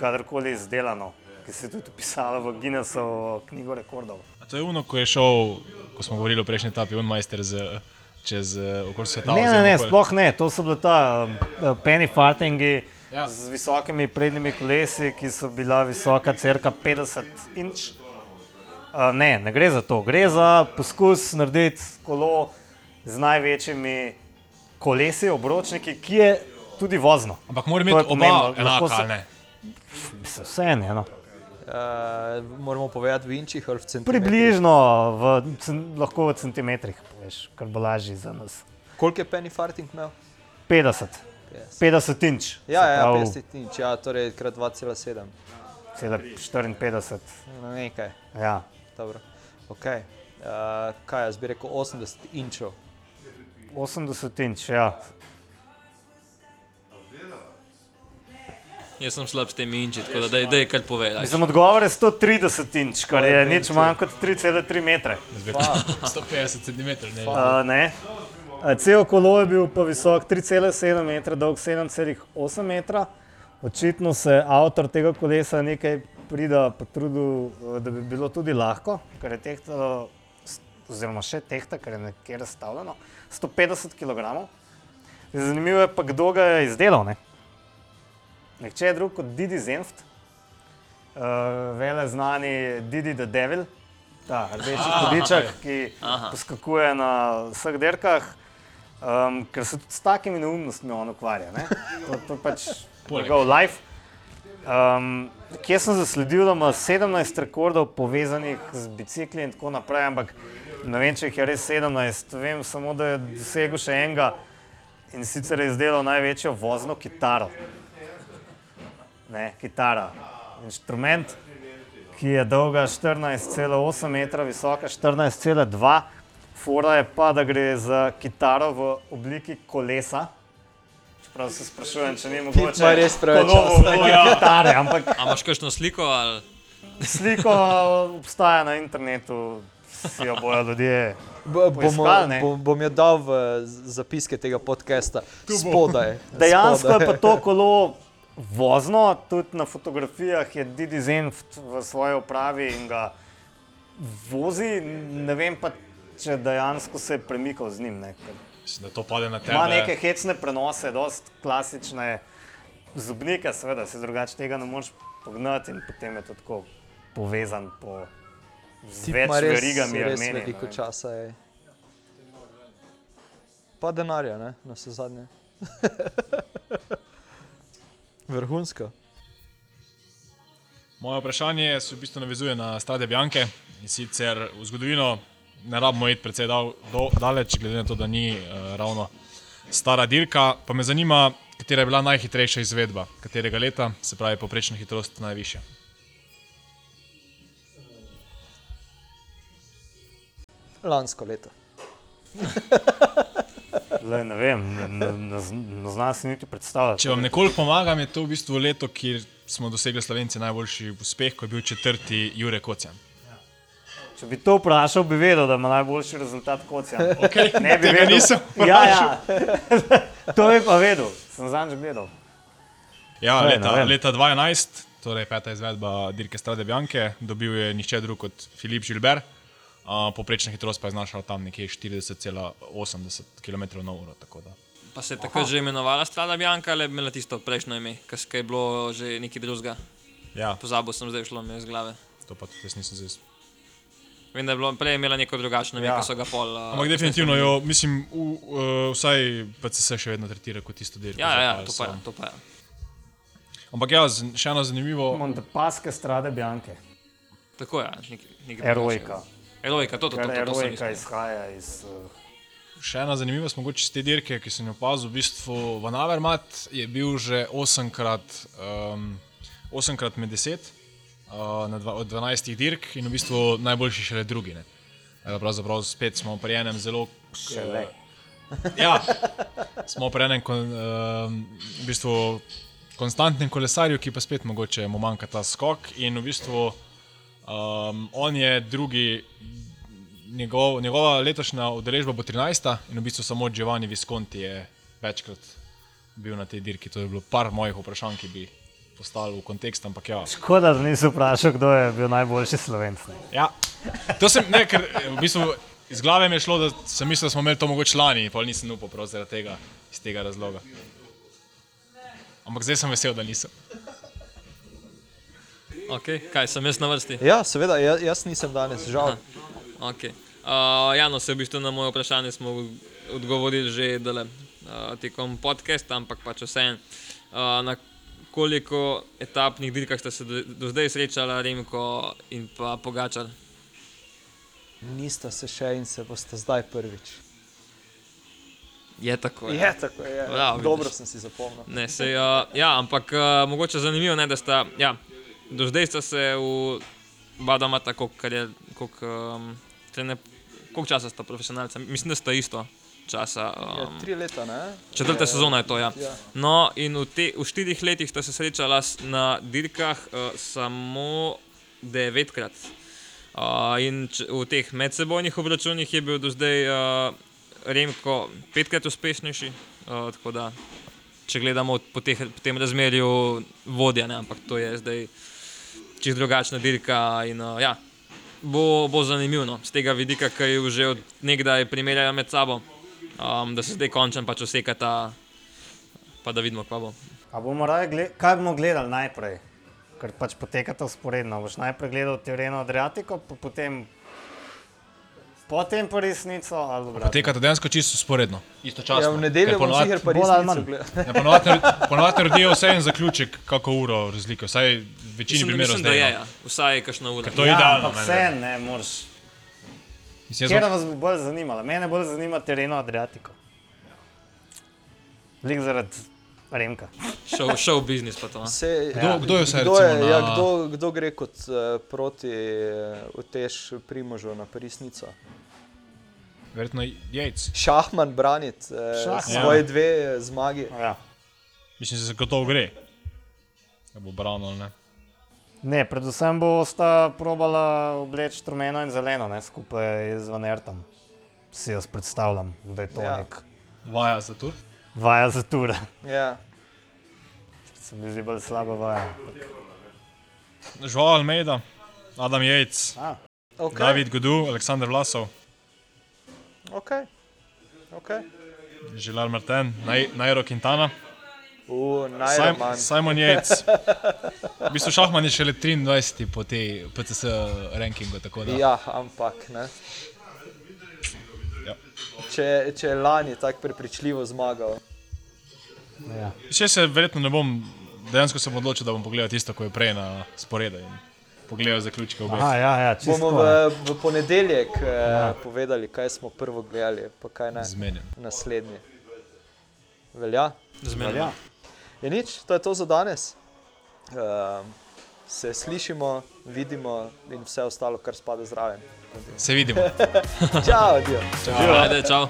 kadarkoli izdelano, ki se je tudi pisalo v Guinnessovo knjigo rekordov?
A to je ono, ko je šel, ko smo govorili o prejšnji etapi, Unmeister z, čez eh, okolje sveta.
Ne, ne, ne, sploh ne. To so bile ta um, penny fartingi
Ja.
z visokimi prednjimi kolesi, ki so bila visoka crka 50 inč. Uh, ne, ne gre za to. Gre za poskus narediti kolo z največjimi kolesi, obročniki, ki je tudi vozno.
Ampak mora imeti oba enaka,
se-
ali ne?
Mislim, Vse je eno.
Uh, moramo povedati v inčih ali v centimetrih.
Približno, v, lahko v centimetrih, poveš, kar bo lažje za nas.
Koliko je penny farting imel?
50,
50.
50 inč.
Ja, ja,
pravi
50 inč, ja, torej krat 2,7.
cela 54.
No, nekaj,
Ja.
dobro. Okay. Uh, kaj jaz bi rekel, 80 inčov.
80 inč, ja.
Jaz sem slab s temi inči, tako da daj, daj kar povedaj.
Mislim, odgovor je 130 inč, kar je nič manj kot 3,3 metre.
150 cm. Ne,
Uh, ne. Cel kolo je bil pa visok 3,7 metra, dolg 7,8 metra. Očitno se avtor tega kolesa nekaj prida potrudil, da bi bilo tudi lahko, ker je tehtalo, oziroma še tehta, ker je nekje razstavljeno, 150 kg. Zanimivo je pa, kdo ga je izdelal. Ne? Nihče drug kot Didi Zenft, uh, vele znani Didi the Devil, ta rdeči hudiček, ki
Aha.
poskakuje na vseh dirkah, um, ker se tudi s takimi neumnostmi on ukvarja. Ne? To, to je pač
Poleg.
njegov life. Um, kje sem zasledil, da ima 17 rekordov povezanih z bicikli in tako naprej, ampak ne vem, če jih je res 17. Vem samo, da je dosegel še enega in sicer je izdelal največjo vozno kitaro. Ne, kitara. Inštrument, ki je dolga 14,8 metra, visoka 14,2. Fora je pa, da gre za kitaro v obliki kolesa. Čeprav se sprašujem, če ni mogoče
ima res preveč
kolo v
časa.
obliki kitare, ampak
A imaš kakšno sliko ali?
sliko obstaja na internetu, si jo bojo ljudje. Poiskali,
bom, bom jo dal v zapiske tega podcasta, spodaj.
Dejansko je
spodaj.
pa to kolo vozno, tudi na fotografijah je Didi Zenft v svoji opravi in ga vozi. Ne vem pa, če dejansko se je premikal z njim. Ne. ker
Mislim, da to pade na tebe.
Ima neke hecne prenose, dost klasične zobnike, seveda se drugače tega ne moreš pognati in potem je to tako povezan po
Tip
več
res,
verigami
res
Armenije.
veliko časa. Ej. Pa denarja, ne? na vse zadnje. Vrhunsko.
Moje vprašanje se v bistvu navezuje na Stade Bianche in sicer v zgodovino ne rabimo iti precej dal, do, daleč, glede na to, da ni uh, ravno stara dirka. Pa me zanima, katera je bila najhitrejša izvedba, katerega leta, se pravi, poprečna hitrost najvišja.
Lansko leto.
Le, ne vem, ne, ne, ne, ne znam si niti predstavljati.
Če vam nekoliko pomagam, je to v bistvu leto, kjer smo dosegli Slovenci najboljši uspeh, ko je bil četrti Jure Kocjan.
Če bi to vprašal, bi vedel, da ima najboljši rezultat kot jaz.
Okay,
Ne bi vedel.
nisem
Ja, ja. to bi pa vedel, sem zanj gledal.
Ja,
Kaj,
leta,
ne
leta 2011, torej peta izvedba dirke Strade Bianche, dobil je nihče drug kot Filip Žilber. Uh, poprečna hitrost pa je znašala tam nekje 40,80 km/h. tako da.
Pa se je takrat že imenovala Strada Bianca ali je imela tisto prejšnjo ime, kaj je bilo že nekaj drugega.
Ja,
Pozabil sem, zdaj je šlo mi iz glave.
to pa tudi jaz nisem zdaj.
Vem, da je bilo prej imela neko drugačno ime,
Ja.
ja. ko so ga pol. Uh,
Ampak definitivno jo, mislim, v, uh, vsaj PCS še vedno tretira kot tisto dirko.
Ja, ja, ja, to pa je. To pa je.
Ampak ja, še eno zanimivo.
Montepaske strade Bianche,
Tako je, nek, nek
erojka.
Erojka, to, to, to, to, to, to mislil.
izhaja iz. Uh,
Še ena zanimivost, mogoče iz te dirke, ki sem jo opazil, v bistvu Van Avermaet je bil že 8krat, um, 8krat med 10 uh, na dva, od 12 dirk in v bistvu najboljši šele drugi. Ne. Pravzaprav spet smo pri enem zelo.
Šele.
Ja, smo pri enem kon, um, v bistvu konstantnem kolesarju, ki pa spet mogoče mu manjka ta skok. In v bistvu um, on je drugi, njegov, njegova letošnja udeležba bo 13. in v bistvu samo Giovanni Visconti je večkrat bil na tej dirki. To je bilo par mojih vprašanj, ki bi postavili v kontekst, ampak ja.
Škoda, da nisem vprašal, kdo je bil najboljši slovenc.
ja. To sem, ne, ker v bistvu iz glave mi je šlo, da sem mislil, da smo imeli to mogoče lani, pa nisem upal prav zaradi tega, iz tega razloga. Ampak zdaj sem vesel, da nisem.
Okay, kaj sem jaz na vrsti?
Ja, seveda, jaz, jaz nisem danes, žal.
Okay. Uh, ja, no, se v bistvu na moje vprašanje smo odgovorili že dale, uh, tekom podcasta, ampak pač vseeno. Uh, na koliko etapnih dirkah ste se do, do zdaj srečali, Remko in pa Pogačar?
Nista se še in se boste zdaj prvič.
Je tako.
Je tako, je.
Bravo,
Dobro
vidiš.
sem si zapomnil.
Ne, sej, uh, ja, ampak uh, mogoče zanimivo je, da sta, ja, do zdaj sta se v Badama tako, kar je, koliko, um, trene, koliko časa sta profesionalca, mislim, da sta isto. časa.
Ja,
Um,
tri leta, ne?
četrta sezona je to. Ja.
Ja.
No, in v, te, v štirih letih sta se srečala na dirkah uh, samo devetkrat. Uh, in č, v teh medsebojnih obračunih je bil do zdaj uh, Remko petkrat uspešnejši. Uh, tako da, če gledamo po, teh, po tem razmerju, vodja, ne, ampak to je zdaj čisto drugačna dirka. In, uh, ja, bo, bo zanimivo z tega vidika, ker ju že od nekdaj primerjajo med sabo, um, da se zdaj končno pač osekata, pa da vidimo, kva bo.
A bomo kaj bomo gledali najprej? Ker pač potekata usporedno. Boš najprej gledal Tireno Adriatiko, pa potem, potem pa resnico ali obratno.
Potekata dejansko čisto sporedno,
Ja,
istočasno.
v nedeljo bom sicer pa resnico gledal.
Ja, ponovadi Ponovadi naredijo vse en zaključek, kako uro razlike, vsaj v večini
Mislim,
primerov
mislim, da
zdaj.
je,
no.
ja. vsaj kakšna ura.
Ker to je idealno.
ampak
meni.
vse ne moreš.
Mislim,
Kjer
jaz
vas bo bolj zanimalo? Mene bolj zanima Tireno Adriatiko. Lik zaradi Remka.
Show, show business pa to. a.
Se,
Kdo- kdo je vse,
kdo, je,
recimo,
ja,
na-
kdo, kdo gre kot uh, proti uh, Utež Primožu na resnico?
Verjetno jajc.
Šahman braniti
Šahman.
svoje dve eh, zmagi.
Ja.
Mislim, da se gotovo gre. Da bo branil ali ne.
Ne, predvsem bo sta probala obleči rumeno in zeleno, ne, skupaj z Vanertom. Si jaz predstavljam, da je to
Ja.
ja. nek
Vaja za tur.
vaja za tur.
Ja.
Se mi zdi bolj slaba vaja.
Žval Almeida, Adam Jejc,
Okay.
David Godu, Aleksandr Vlasov,
Okay. Okay.
Žilar Marten, Naj, Nairo Quintana,
Uh,
Sim,
Najroman.
Simon Jejc. V bistvu Šahman je šele 23 po tej PCS rankingu. tako da-
Ja, ampak ne.
Ja.
Če, če je lani tako prepričljivo zmagal.
ja.
Še se verjetno ne bom, dejansko sem odločil, da bom pogledal tisto, ko je prej na sporedu in pogledal zaključke obeh.
Aha, ja, ja, čisto.
Bomo
ja.
v, v ponedeljek eh, povedali, kaj smo prvo gledali, pa kaj ne.
Zmenjen.
Naslednji. Velja?
Zmerno.
Ja.
Je nič, to je to za danes. Um, se slišimo, vidimo in vse ostalo, kar spada zraven.
Se vidimo.
Čau, adijo.
Ajde, čau.